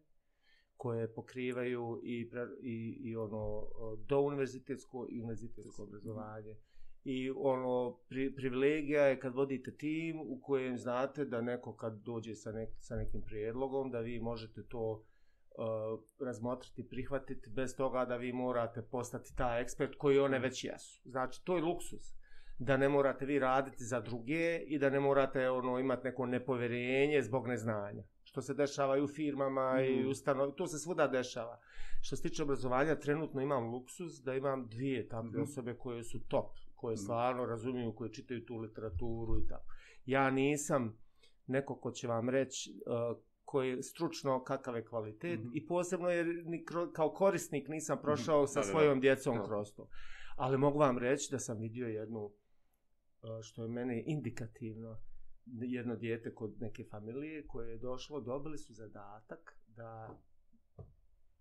koje pokrivaju i, pre, i, i ono eh, do univerzitetsko i univerzitetsko obrazovanje. Mm -hmm i ono pri, privilegija je kad vodite tim u kojem znate da neko kad dođe sa, nek, sa nekim prijedlogom da vi možete to uh, razmotriti, prihvatiti bez toga da vi morate postati ta ekspert koji one već jesu. Znači to je luksus da ne morate vi raditi za druge i da ne morate ono imati neko nepoverenje zbog neznanja što se dešava i u firmama mm. i u mm. stanovi, to se svuda dešava. Što se tiče obrazovanja, trenutno imam luksus da imam dvije tamte mm. osobe koje su top koje mhm. stvarno razumiju, koje čitaju tu literaturu i tako. Ja nisam neko ko će vam reći eh, koji je stručno kakav je kvalitet mm -hmm. i posebno jer ni kao korisnik nisam mhm. prošao mm -hmm. sa da, svojom da, djecom da. kroz to. Ali mogu vam reći da sam vidio jednu, eh, što je mene indikativno, jedno dijete kod neke familije koje je došlo, dobili su zadatak da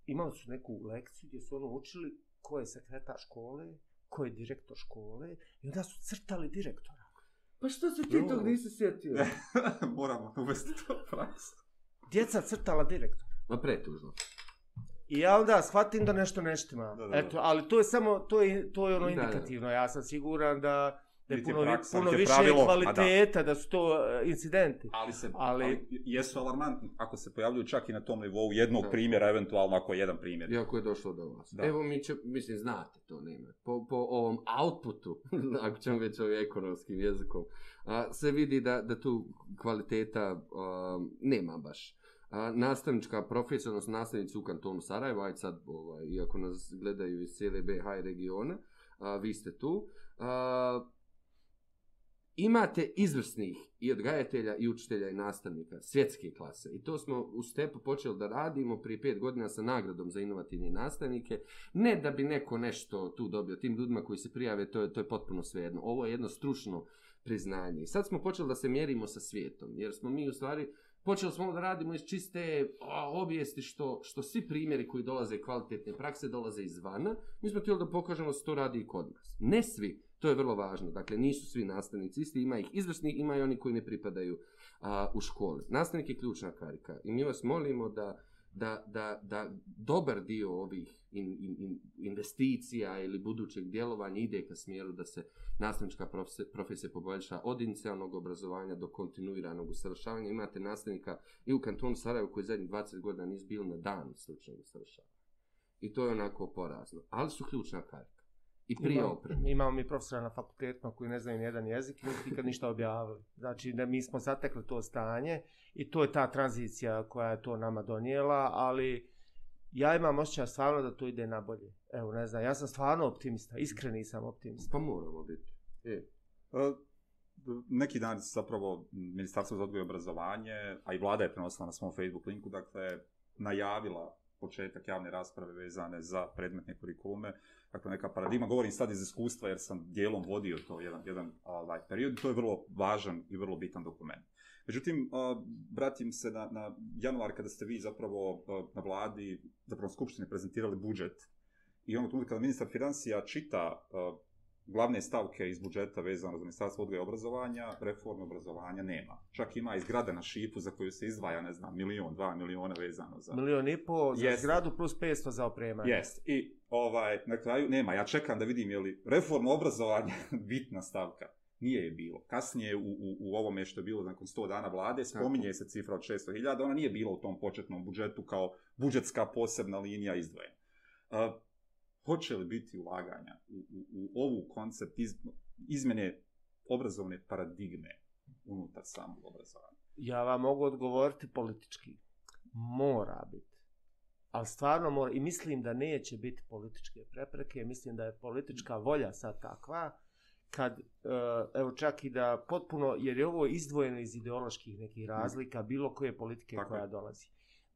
imali su neku lekciju gdje su ono učili ko je sekretar škole ko je direktor škole i onda su crtali direktora. Pa što se ti tog nisi sjetio? Moramo uvesti to praksu. Djeca crtala direktora. Ma pretužno. I ja onda shvatim da nešto neštima. Da, da, da. Eto, ali to je samo, to je, to je ono indikativno. Da, da. Ja sam siguran da da je puno, prak, puno više pravilo, kvaliteta, da. da su to e, incidenti. Ali, se, ali, ali jesu alarmantni ako se pojavljuju čak i na tom nivou jednog da. primjera, eventualno ako je jedan primjer. Iako je došlo do vas. Da. Evo mi će, mislim, znate to, nema. Po, po ovom outputu, ako ćemo već ovim ekonomskim jezikom, a, se vidi da, da tu kvaliteta a, nema baš. A, nastavnička profesija, odnosno nastavnici u kantonu Sarajeva, aj sad, ovaj, iako nas gledaju iz cijele BH regiona, a, vi ste tu. A, imate izvrsnih i odgajatelja i učitelja i nastavnika svjetske klase. I to smo u stepu počeli da radimo prije pet godina sa nagradom za inovativne nastavnike. Ne da bi neko nešto tu dobio. Tim ljudima koji se prijave, to je, to je potpuno svejedno. Ovo je jedno stručno priznanje. I sad smo počeli da se mjerimo sa svijetom. Jer smo mi u stvari počeli smo da radimo iz čiste objesti što, što svi primjeri koji dolaze kvalitetne prakse dolaze izvana, mi smo htjeli da pokažemo da to radi i kod nas. Ne svi, to je vrlo važno, dakle nisu svi nastavnici isti, ima ih izvrsni, ima i oni koji ne pripadaju a, u škole. Nastavnik je ključna karika i mi vas molimo da da, da, da dobar dio ovih in, in, in investicija ili budućeg djelovanja ide ka smjeru da se nastavnička profesija, profesija poboljša od inicijalnog obrazovanja do kontinuiranog usavršavanja. Imate nastavnika i u kantonu Sarajevo koji zadnjih 20 godina nisu bili na dan stručnog usavršavanja. I to je onako porazno. Ali su ključna karta. I prije imamo, opreme. Imamo mi profesora na fakultetima koji ne znaju jedan jezik i nikad ništa objavili. Znači, ne, mi smo zatekli to stanje i to je ta tranzicija koja je to nama donijela, ali ja imam osjećaj stvarno da to ide na bolje. Evo, ne znam, ja sam stvarno optimista, iskreni sam optimista. Pa moramo biti. E, a, e, neki dan zapravo Ministarstvo za odgoj i obrazovanje, a i vlada je prenosila na svom Facebook linku, dakle, najavila početak javne rasprave vezane za predmetne kurikulume, dakle, neka paradigma, govorim sad iz iskustva jer sam dijelom vodio to jedan, jedan ovaj, period, to je vrlo važan i vrlo bitan dokument. Međutim, bratim se na, na januar kada ste vi zapravo na vladi, zapravo skupštine prezentirali budžet i ono tu kada ministar financija čita glavne stavke iz budžeta vezano za ministarstvo odgoja i obrazovanja, reforme obrazovanja nema. Čak ima i zgrada na šipu za koju se izdvaja, ne znam, milion, dva miliona vezano za... Milion i pol za Jest. zgradu plus 500 za opremanje. Jest. I ovaj, na kraju nema. Ja čekam da vidim je li reforma obrazovanja bitna stavka. Nije je bilo. Kasnije u, u, u ovome što je bilo nakon 100 dana vlade, spominje se cifra od 600.000, ona nije bila u tom početnom budžetu kao budžetska posebna linija izdvojena. Uh, hoće li biti ulaganja u, u, u ovu koncept iz, izmene obrazovne paradigme unutar samog obrazovanja? Ja vam mogu odgovoriti politički. Mora biti. Ali stvarno mora. I mislim da neće biti političke prepreke. Mislim da je politička volja sad takva kad, e, evo čak i da potpuno, jer je ovo izdvojeno iz ideoloških nekih razlika, bilo koje politike Tako. koja dolazi.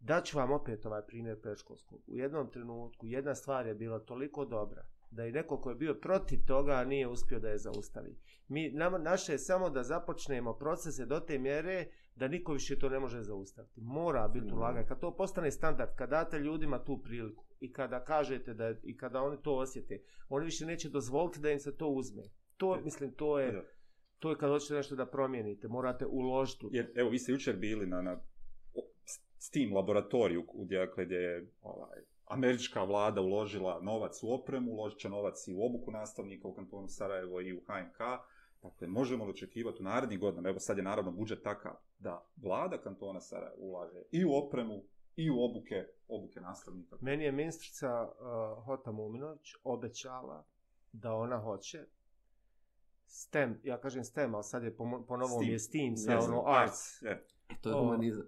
Da ću vam opet ovaj primjer preškolskog. U jednom trenutku jedna stvar je bila toliko dobra da i neko ko je bio protiv toga nije uspio da je zaustavi. Mi, nam, naše je samo da započnemo procese do te mjere da niko više to ne može zaustaviti. Mora biti ulaganje. Kad to postane standard, kad date ljudima tu priliku i kada kažete da i kada oni to osjete, oni više neće dozvoliti da im se to uzme. To, mislim, to je... To je kad hoćete nešto da promijenite, morate uložiti. Jer, evo, vi ste jučer bili na, na Steam laboratoriju gdje, dakle, gdje je ovaj, američka vlada uložila novac u opremu, uložit će novac i u obuku nastavnika u kantonu Sarajevo i u HNK. Dakle, možemo li očekivati u narednih godinama, evo sad je naravno budžet takav, da vlada kantona Sarajevo ulaže i u opremu, i u obuke, obuke nastavnika. Meni je ministrica uh, Hota Muminović obećala da ona hoće STEM, ja kažem STEM, ali sad je po, po novom Steam. je STEAM, sa ono pa, arts, arts. E. Yeah. E to je humanizam.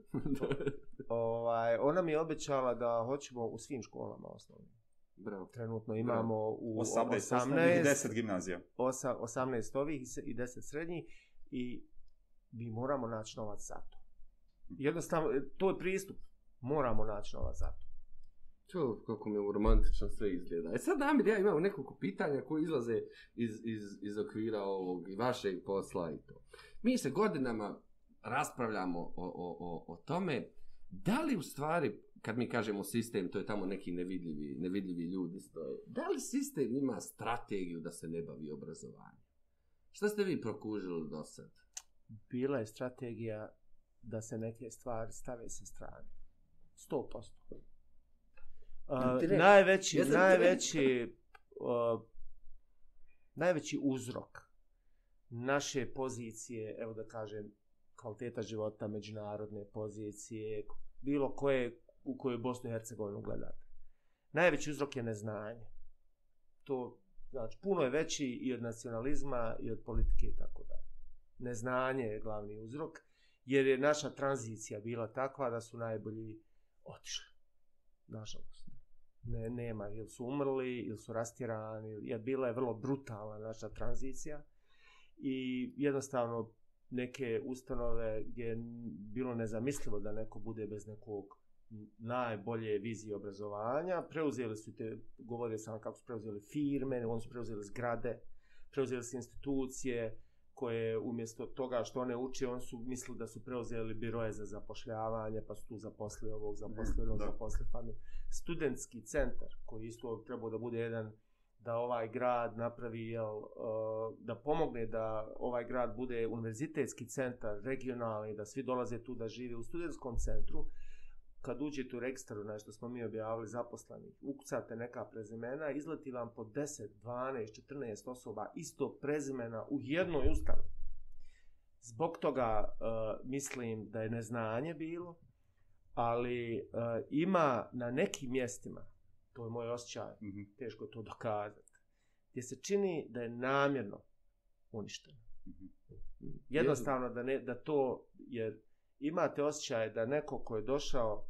ovaj, ona mi je obećala da hoćemo u svim školama osnovno. Bravo. Trenutno imamo Bravo. u 18, 18 i 10 gimnazija. 8, 18 ovih i 10 srednjih i mi moramo naći novac za to. Jednostavno, to je pristup. Moramo naći novac za to. Čo, kako mi romantično sve izgleda. E sad, Amir, ja imam nekoliko pitanja koje izlaze iz, iz, iz okvira ovog i vašeg posla i to. Mi se godinama raspravljamo o, o, o, o tome da li u stvari kad mi kažemo sistem to je tamo neki nevidljivi nevidljivi ljudi stoje da li sistem ima strategiju da se ne bavi obrazovanjem šta ste vi prokužili do sad bila je strategija da se neke stvari stave sa strane 100% uh, najveći ja najveći uh, najveći uzrok naše pozicije evo da kažem kvaliteta života, međunarodne pozicije, bilo koje u kojoj Bosnu i Hercegovinu gledate. Najveći uzrok je neznanje. To znači puno je veći i od nacionalizma i od politike i tako dalje. Neznanje je glavni uzrok jer je naša tranzicija bila takva da su najbolji otišli. Nažalost. Ne, nema, ili su umrli, ili su rastirani, jer bila je vrlo brutalna naša tranzicija i jednostavno neke ustanove gdje je bilo nezamislivo da neko bude bez nekog najbolje vizije obrazovanja. Preuzeli su te, govorio sam kako su preuzeli firme, oni su preuzeli zgrade, preuzeli su institucije koje umjesto toga što one uče, on su mislili da su preuzeli biroje za zapošljavanje, pa su tu zaposlili ovog, zaposlili mhm, ovog, zaposlili familiju. Studentski centar, koji isto trebao da bude jedan da ovaj grad napravi, jel, e, da pomogne da ovaj grad bude univerzitetski centar, regionalni, da svi dolaze tu da žive u studijenskom centru. Kad uđete u registar, nešto smo mi objavili zaposlani, ukucate neka prezimena, izleti vam po 10, 12, 14 osoba isto prezimena u jednoj ustavi. Zbog toga uh, mislim da je neznanje bilo, ali uh, ima na nekim mjestima, to je moj osjećaj, mm -hmm. teško je to dokazati, gdje se čini da je namjerno uništeno. Mhm. Mm -hmm. Jednostavno da, ne, da to, jer imate osjećaj da neko ko je došao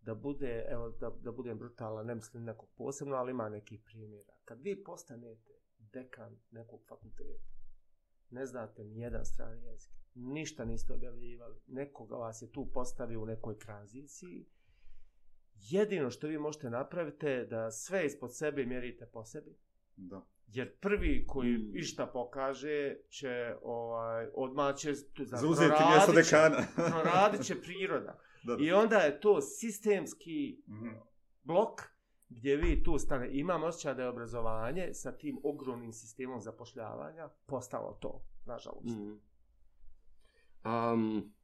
da bude, evo, da, da budem brutalan, ne mislim nekog posebno, ali ima nekih primjera. Kad vi postanete dekan nekog fakulteta, ne znate ni jedan strani jezik, ništa niste objavljivali, nekoga vas je tu postavio u nekoj tranziciji, jedino što vi možete napravite da sve ispod sebe mjerite po sebi. Da. Jer prvi koji mm. išta pokaže će ovaj, odmah će... Zauzeti mjesto dekana. proradit će priroda. Da, da. I onda je to sistemski mm. blok gdje vi tu stane. Imam osjećaj da je obrazovanje sa tim ogromnim sistemom zapošljavanja postalo to, nažalost. Mm. Um,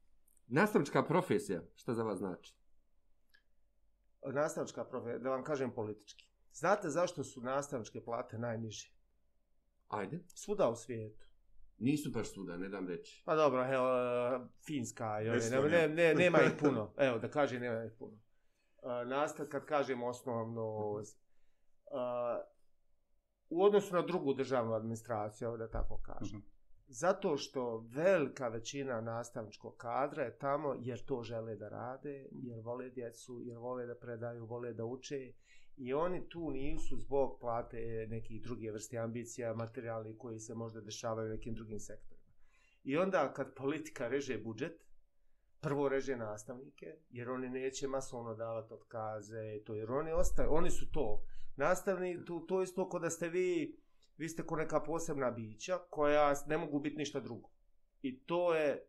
nastavnička profesija, šta za vas znači? nastavnička profesija, da vam kažem politički. Znate zašto su nastavničke plate najniže? Ajde. Svuda u svijetu. Nisu baš svuda, ne dam reći. Pa dobro, evo, e, Finska, joj, ne, ne, ne, nema ih puno. Evo, da kažem, nema ih puno. E, Nastav, kad kažem osnovno, mhm. e, u odnosu na drugu državnu administraciju, da tako kažem. Uh mhm. -huh. Zato što velika većina nastavničkog kadra je tamo jer to žele da rade, jer vole djecu, jer vole da predaju, vole da uče i oni tu nisu zbog plate nekih druge vrste ambicija, materijali koji se možda dešavaju u nekim drugim sektorima. I onda kad politika reže budžet, prvo reže nastavnike, jer oni neće masovno davati otkaze, to jer oni ostaju, oni su to. Nastavni, to, to isto kod da ste vi vi ste ko neka posebna bića koja ne mogu biti ništa drugo. I to je e,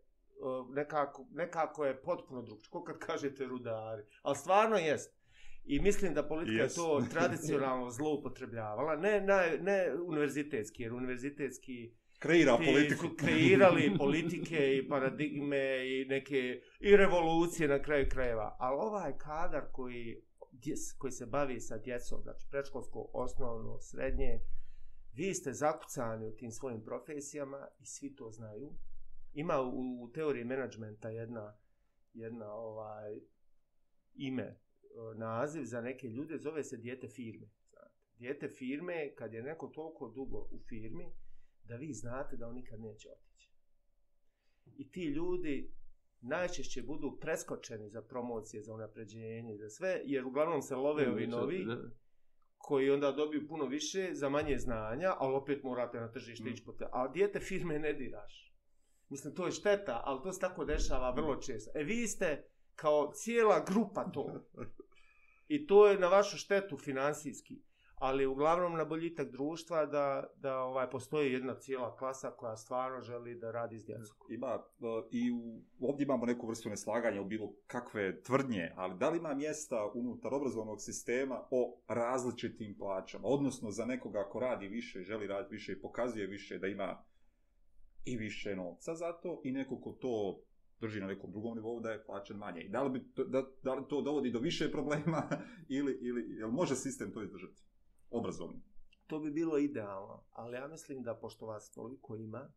nekako, nekako je potpuno drugo. Ko kad kažete rudari. Ali stvarno jest. I mislim da politika yes. je to tradicionalno zloupotrebljavala. Ne, na, ne univerzitetski, jer univerzitetski Kreira ti politiku. su kreirali politike i paradigme i neke i revolucije na kraju krajeva. Ali ovaj kadar koji, koji se bavi sa djecom, znači prečkolsko, osnovno, srednje, uh, vi ste zakucani u tim svojim profesijama i svi to znaju. Ima u, u teoriji menadžmenta jedna, jedna ovaj ime, naziv za neke ljude, zove se dijete firme. Znate. Dijete firme kad je neko toliko dugo u firmi da vi znate da on nikad neće otići. I ti ljudi najčešće budu preskočeni za promocije, za unapređenje, za sve, jer uglavnom se love ovi novi. Da, da koji onda dobiju puno više za manje znanja, ali opet morate na tržište mm. ići po te. A dijete firme ne diraš. Mislim, to je šteta, ali to se tako dešava vrlo mm. često. E, vi ste kao cijela grupa to. I to je na vašu štetu finansijski ali uglavnom na boljitak društva da, da ovaj postoji jedna cijela klasa koja stvarno želi da radi s djecom. Mm. Ima, e, i u, ovdje imamo neku vrstu neslaganja u bilo kakve tvrdnje, ali da li ima mjesta unutar obrazovnog sistema o različitim plaćama, odnosno za nekoga ko radi više, želi raditi više i pokazuje više da ima i više novca zato i neko ko to drži na nekom drugom nivou da je plaćen manje. Da li, bi to, da, da li to dovodi do više problema ili, ili jel može sistem to izdržati? obrazovni. To bi bilo idealno, ali ja mislim da pošto vas toliko ima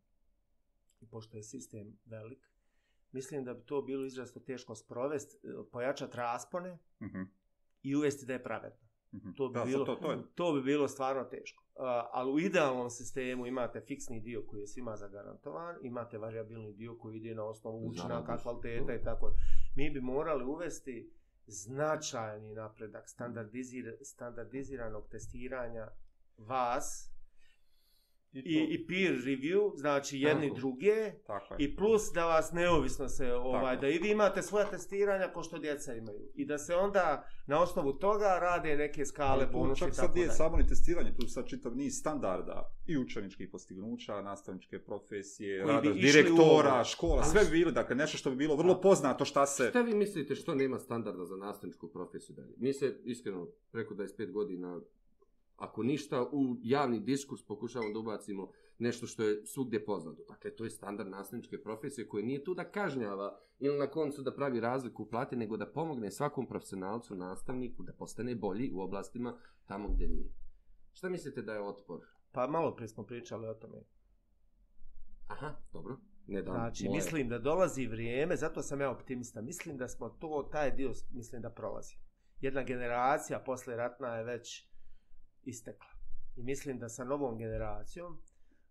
i pošto je sistem velik, mislim da bi to bilo izrasto teško sprovest, e, pojačati raspone uh mhm. -huh. i uvesti da je pravedno. Mhm. To bi, da, bilo, to, to, to bi bilo stvarno teško. Uh, ali u idealnom sistemu imate fiksni dio koji je svima zagarantovan, imate variabilni dio koji ide na osnovu učinaka, kvaliteta i tako. Mi bi morali uvesti uh, značajni napredak standardizir, standardiziranog testiranja vas I, I, i peer review, znači jedni tako, druge tako je. i plus da vas neovisno se ovaj tako. da i vi imate svoja testiranja ko što djeca imaju i da se onda na osnovu toga rade neke skale bonusa tako sad nije samo ni testiranje tu sad čitav niz standarda i učeničkih postignuća nastavničke profesije Koji rada direktora ovo, škola sve bi bilo dakle nešto što bi bilo vrlo a, poznato šta se šta vi mislite što nema standarda za nastavničku profesiju dalje mi se iskreno preko 25 godina ako ništa, u javni diskurs pokušavamo da ubacimo nešto što je svugdje poznato. Dakle, to je standard nastavničke profesije koji nije tu da kažnjava ili na koncu da pravi razliku u plati, nego da pomogne svakom profesionalcu, nastavniku da postane bolji u oblastima tamo gdje nije. Šta mislite da je otpor? Pa malo prije smo pričali o tome. Aha, dobro. Ne dam, znači, moje. mislim da dolazi vrijeme, zato sam ja optimista. Mislim da smo to, taj dio, mislim da prolazi. Jedna generacija posle ratna je već istekla. I mislim da sa novom generacijom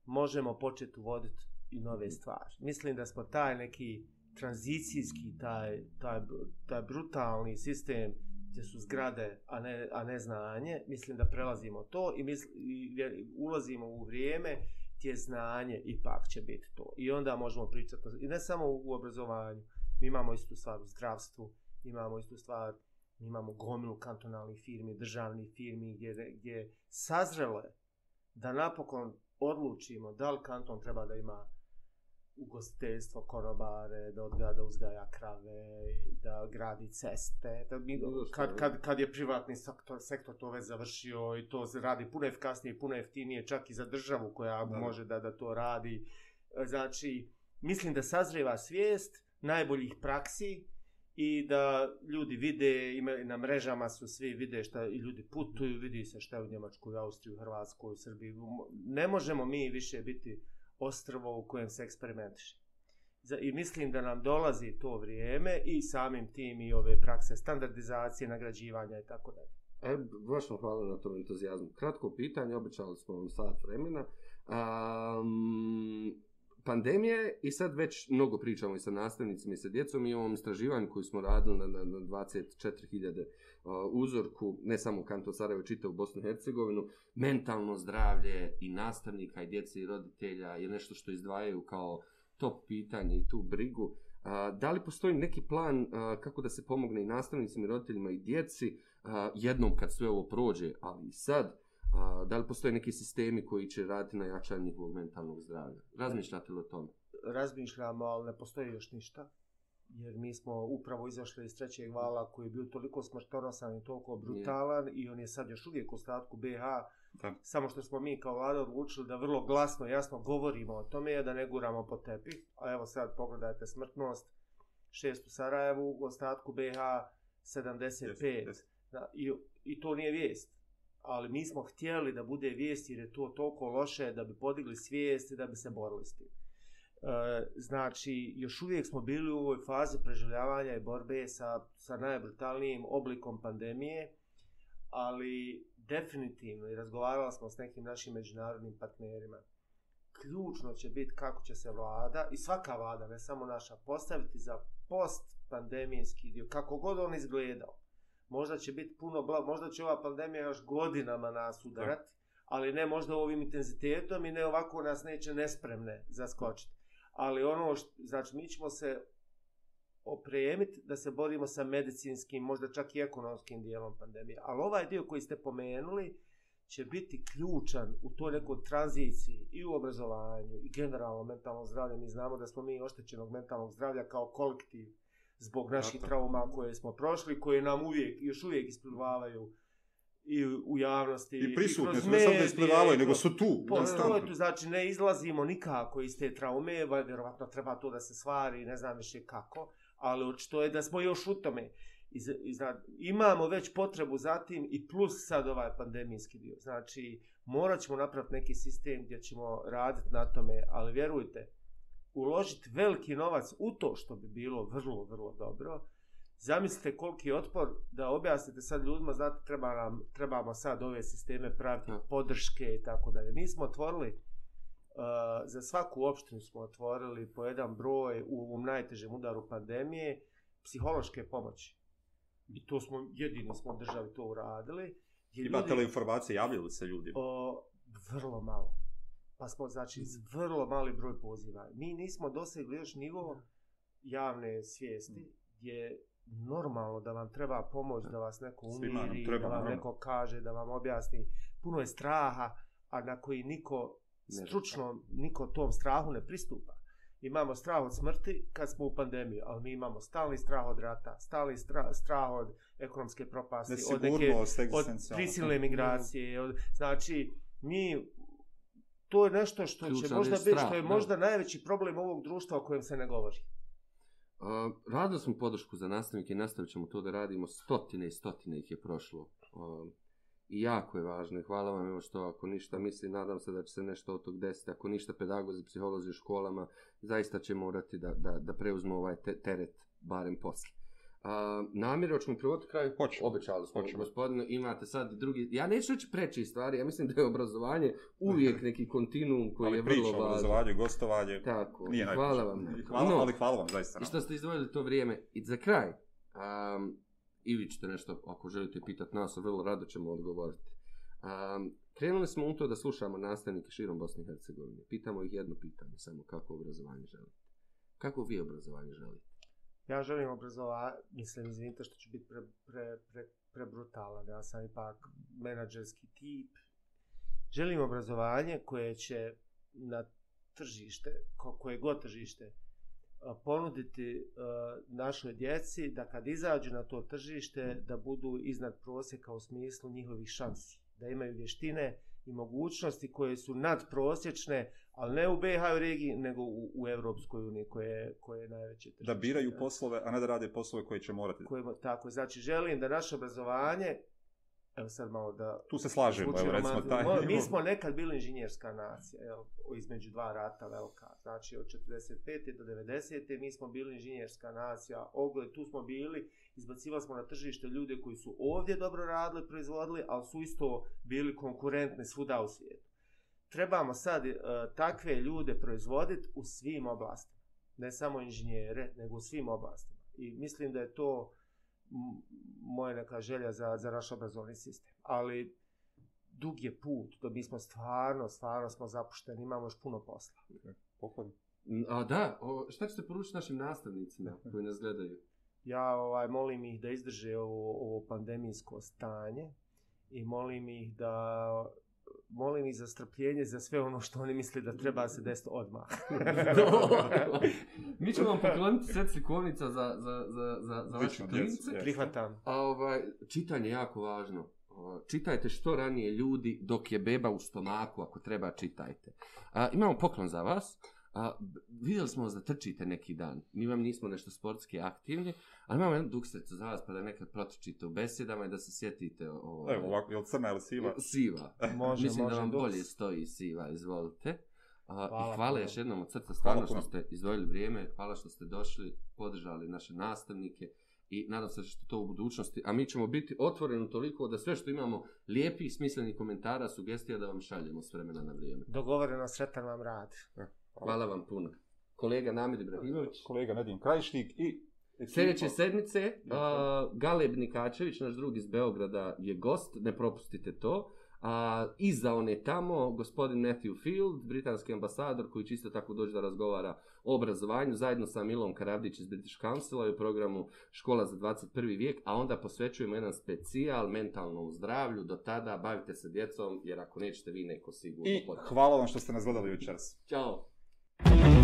možemo početi uvoditi i nove mhm. stvari. Mislim da smo taj neki tranzicijski, taj, taj, taj brutalni sistem gdje su zgrade, a ne, a ne znanje, mislim da prelazimo to i, misli, i ulazimo u vrijeme gdje znanje ipak će biti to. I onda možemo pričati, i ne samo u obrazovanju, mi imamo istu stvar u zdravstvu, imamo istu stvar mi imamo gomilu kantonalnih firmi, državnih firmi gdje, gdje sazrele da napokon odlučimo da li kanton treba da ima ugostiteljstvo, korobare, da odgleda da uzgaja krave, da gradi ceste. Da mi, kad, kad, kad je privatni sektor, sektor to već završio i to se radi puno efikasnije i puno jeftinije, čak i za državu koja da. može da, da to radi. Znači, mislim da sazreva svijest najboljih praksi, i da ljudi vide, ima, na mrežama su svi vide šta i ljudi putuju, vidi se šta je u Njemačkoj, Austriji, Hrvatskoj, Srbiji. Ne možemo mi više biti ostrvo u kojem se eksperimentiše. I mislim da nam dolazi to vrijeme i samim tim i ove prakse standardizacije, nagrađivanja i tako dalje. E, baš vam hvala na tom entuzijazmu. Kratko pitanje, običali smo vam sad vremena. Um, pandemija je i sad već mnogo pričamo i sa nastavnicima i sa djecom i o ovom istraživanju koji smo radili na, na 24.000 uh, uzorku, ne samo u Kanto Sarajevo, čita u Bosnu i Hercegovinu, mentalno zdravlje i nastavnika i djece i roditelja je nešto što izdvajaju kao top pitanje i tu brigu. Uh, da li postoji neki plan uh, kako da se pomogne i nastavnicima i roditeljima i djeci uh, jednom kad sve ovo prođe, ali i sad, uh, A, da li postoje neki sistemi koji će raditi na jačanju njihovog mentalnog zdravlja? Razmišljate li o tome? Razmišljamo, ali ne postoji još ništa. Jer mi smo upravo izašli iz trećeg vala koji je bio toliko smrtonosan i toliko brutalan Nije. i on je sad još uvijek u statku BH. Da. Samo što smo mi kao vlada odlučili da vrlo glasno, jasno govorimo o tome, da ne guramo po tepi. A evo sad pogledajte smrtnost, šest u Sarajevu, u ostatku BH 75. Yes, yes. Da, i, I to nije vijest ali mi smo htjeli da bude vijest jer je to toliko loše da bi podigli svijest i da bi se borili s tim. E, znači, još uvijek smo bili u ovoj fazi preživljavanja i borbe sa, sa najbrutalnijim oblikom pandemije, ali definitivno i razgovarali smo s nekim našim međunarodnim partnerima. Ključno će biti kako će se vlada i svaka vlada, ne samo naša, postaviti za post-pandemijski dio, kako god on izgledao možda će biti puno blago, možda će ova pandemija još godinama nas udarati, ali ne možda ovim intenzitetom i ne ovako nas neće nespremne zaskočiti. Ali ono, što, znači mi ćemo se opremiti da se borimo sa medicinskim, možda čak i ekonomskim dijelom pandemije. Ali ovaj dio koji ste pomenuli će biti ključan u toj nekoj tranziciji i u obrazovanju i generalno mentalnom zdravlju. Mi znamo da smo mi oštećenog mentalnog zdravlja kao kolektiv zbog naših Zato. trauma koje smo prošli, koje nam uvijek, još uvijek isplivavaju i u javnosti. I prisutne, ne samo da isplivavaju, nego su tu. Po, pa, to tu, znači, ne izlazimo nikako iz te traume, vjerovatno treba to da se svari, ne znam više kako, ali očito je da smo još u tome. I, i zna, imamo već potrebu za tim i plus sad ovaj pandemijski dio. Znači, morat ćemo napraviti neki sistem gdje ćemo raditi na tome, ali vjerujte, uložiti veliki novac u to što bi bilo vrlo, vrlo dobro. Zamislite koliki otpor da objasnite sad ljudima, znate, treba nam, trebamo sad ove sisteme praviti, podrške i tako dalje. Mi smo otvorili, uh, za svaku opštinu smo otvorili po jedan broj u ovom najtežem udaru pandemije, psihološke pomoći. I to smo, jedini smo državi to uradili. Imate li informacije, javili se ljudi? O, vrlo malo pa smo znači mhm. vrlo mali broj poziva. Mi nismo dosegli još nivo javne svijesti mhm. gdje normalno da vam treba pomoć da vas neko umiri, treba, da vam neko kaže, da vam objasni. Puno je straha, a na koji niko stručno, niko tom strahu ne pristupa. Imamo strah od smrti kad smo u pandemiji, ali mi imamo stalni strah od rata, stalni stra, strah od ekonomske propasti, od, neke, od prisilne mhm. migracije. Od, znači, mi to je nešto što Ključan će možda biti, što je možda ne. najveći problem ovog društva o kojem se ne govori. Radili smo podršku za nastavnike i nastavit ćemo to da radimo. Stotine i stotine ih je prošlo. I jako je važno. Hvala vam evo što ako ništa misli, nadam se da će se nešto od tog desiti. Ako ništa pedagozi, psiholozi u školama, zaista će morati da, da, da preuzmu ovaj teret, barem poslije. A, namjerio ćemo privoditi kraj, Hoćemo. obećali smo, Hoćemo. gospodine, imate sad drugi, ja neću reći preči stvari, ja mislim da je obrazovanje uvijek neki kontinuum koji ali je vrlo važan. Ali priča, obrazovanje, gostovanje, Tako, nije najpriča. Hvala vam. Hvala, no, ali hvala vam, zaista. I što ste izdvojili to vrijeme. I za kraj, um, i vi ćete nešto, ako želite pitati nas, vrlo rado ćemo odgovoriti. Um, krenuli smo u to da slušamo nastavnike širom Bosne i Hercegovine. Pitamo ih jedno pitanje, samo kako obrazovanje želite. Kako vi obrazovanje želite? Ja želim obrazovanje, mislim, izvinite što ću biti pre, pre, pre, pre brutalan, ja sam ipak menadžerski tip. Želim obrazovanje koje će na tržište, koje god tržište, ponuditi našoj djeci da kad izađu na to tržište, da budu iznad prosjeka u smislu njihovih šansi, da imaju vještine i mogućnosti koje su nadprosječne, prosječne, ali ne u BiH u regiji, nego u, u Evropskoj uniji koje, koje je najveće tržište. Da biraju poslove, a ne da rade poslove koje će morati. Koje, tako, znači želim da naše obrazovanje, evo sad malo da... Tu se slažemo, evo recimo mali, taj... Mi smo nekad bili inženjerska nacija, evo, između dva rata velika, znači od 45. do 90. mi smo bili inženjerska nacija, ogled, tu smo bili, izbacivali smo na tržište ljude koji su ovdje dobro radili, proizvodili, ali su isto bili konkurentni svuda u svijetu trebamo sad uh, takve ljude proizvoditi u svim oblastima. Ne samo inženjere, nego u svim oblastima. I mislim da je to moja neka želja za, za naš obrazovni sistem. Ali dug je put, da mi smo stvarno, stvarno smo zapušteni, imamo još puno posla. E, okay. A da, o, šta ćete poručiti našim nastavnicima koji nas gledaju? Ja ovaj, molim ih da izdrže ovo, ovo pandemijsko stanje i molim ih da molim i za strpljenje za sve ono što oni misle da treba se desiti odmah. Mi ćemo vam pokloniti set slikovnica za, za, za, za, za vaše klinice. Prihvatam. A, ovaj, čitanje je jako važno. Čitajte što ranije ljudi dok je beba u stomaku, ako treba čitajte. A, imamo poklon za vas. A, A, vidjeli smo vas da trčite neki dan. Mi vam nismo nešto sportski aktivni, ali imamo jednu duksecu za vas, pa da nekad protičite u besedama i da se sjetite o... Evo, ovako, je li crna ili siva? Siva. može, Mislim može, da vam duks. bolje stoji siva, izvolite. A, hvala, I hvala, još jednom od srca stvarno što ste izdvojili vrijeme, hvala što ste došli, podržali naše nastavnike i nadam se da ćete to u budućnosti, a mi ćemo biti otvoreni toliko da sve što imamo lijepih, smislenih komentara, sugestija da vam šaljemo s vremena na vrijeme. Dogovoreno, sretan vam rad. Ja. Hvala vam puno. Kolega Namir Ibrahimović. Kolega Nedim Krajišnik i... Sljedeće sedmice, uh, Galeb Nikačević, naš drug iz Beograda, je gost, ne propustite to. A uh, iza on je tamo gospodin Matthew Field, britanski ambasador koji čisto tako dođe da razgovara o obrazovanju zajedno sa Milom Karadić iz British Councila u programu Škola za 21. vijek, a onda posvećujemo jedan specijal mentalnom zdravlju. Do tada bavite se djecom jer ako nećete vi neko sigurno I potrebno. hvala vam što ste nas gledali učer. Ćao. Thank you.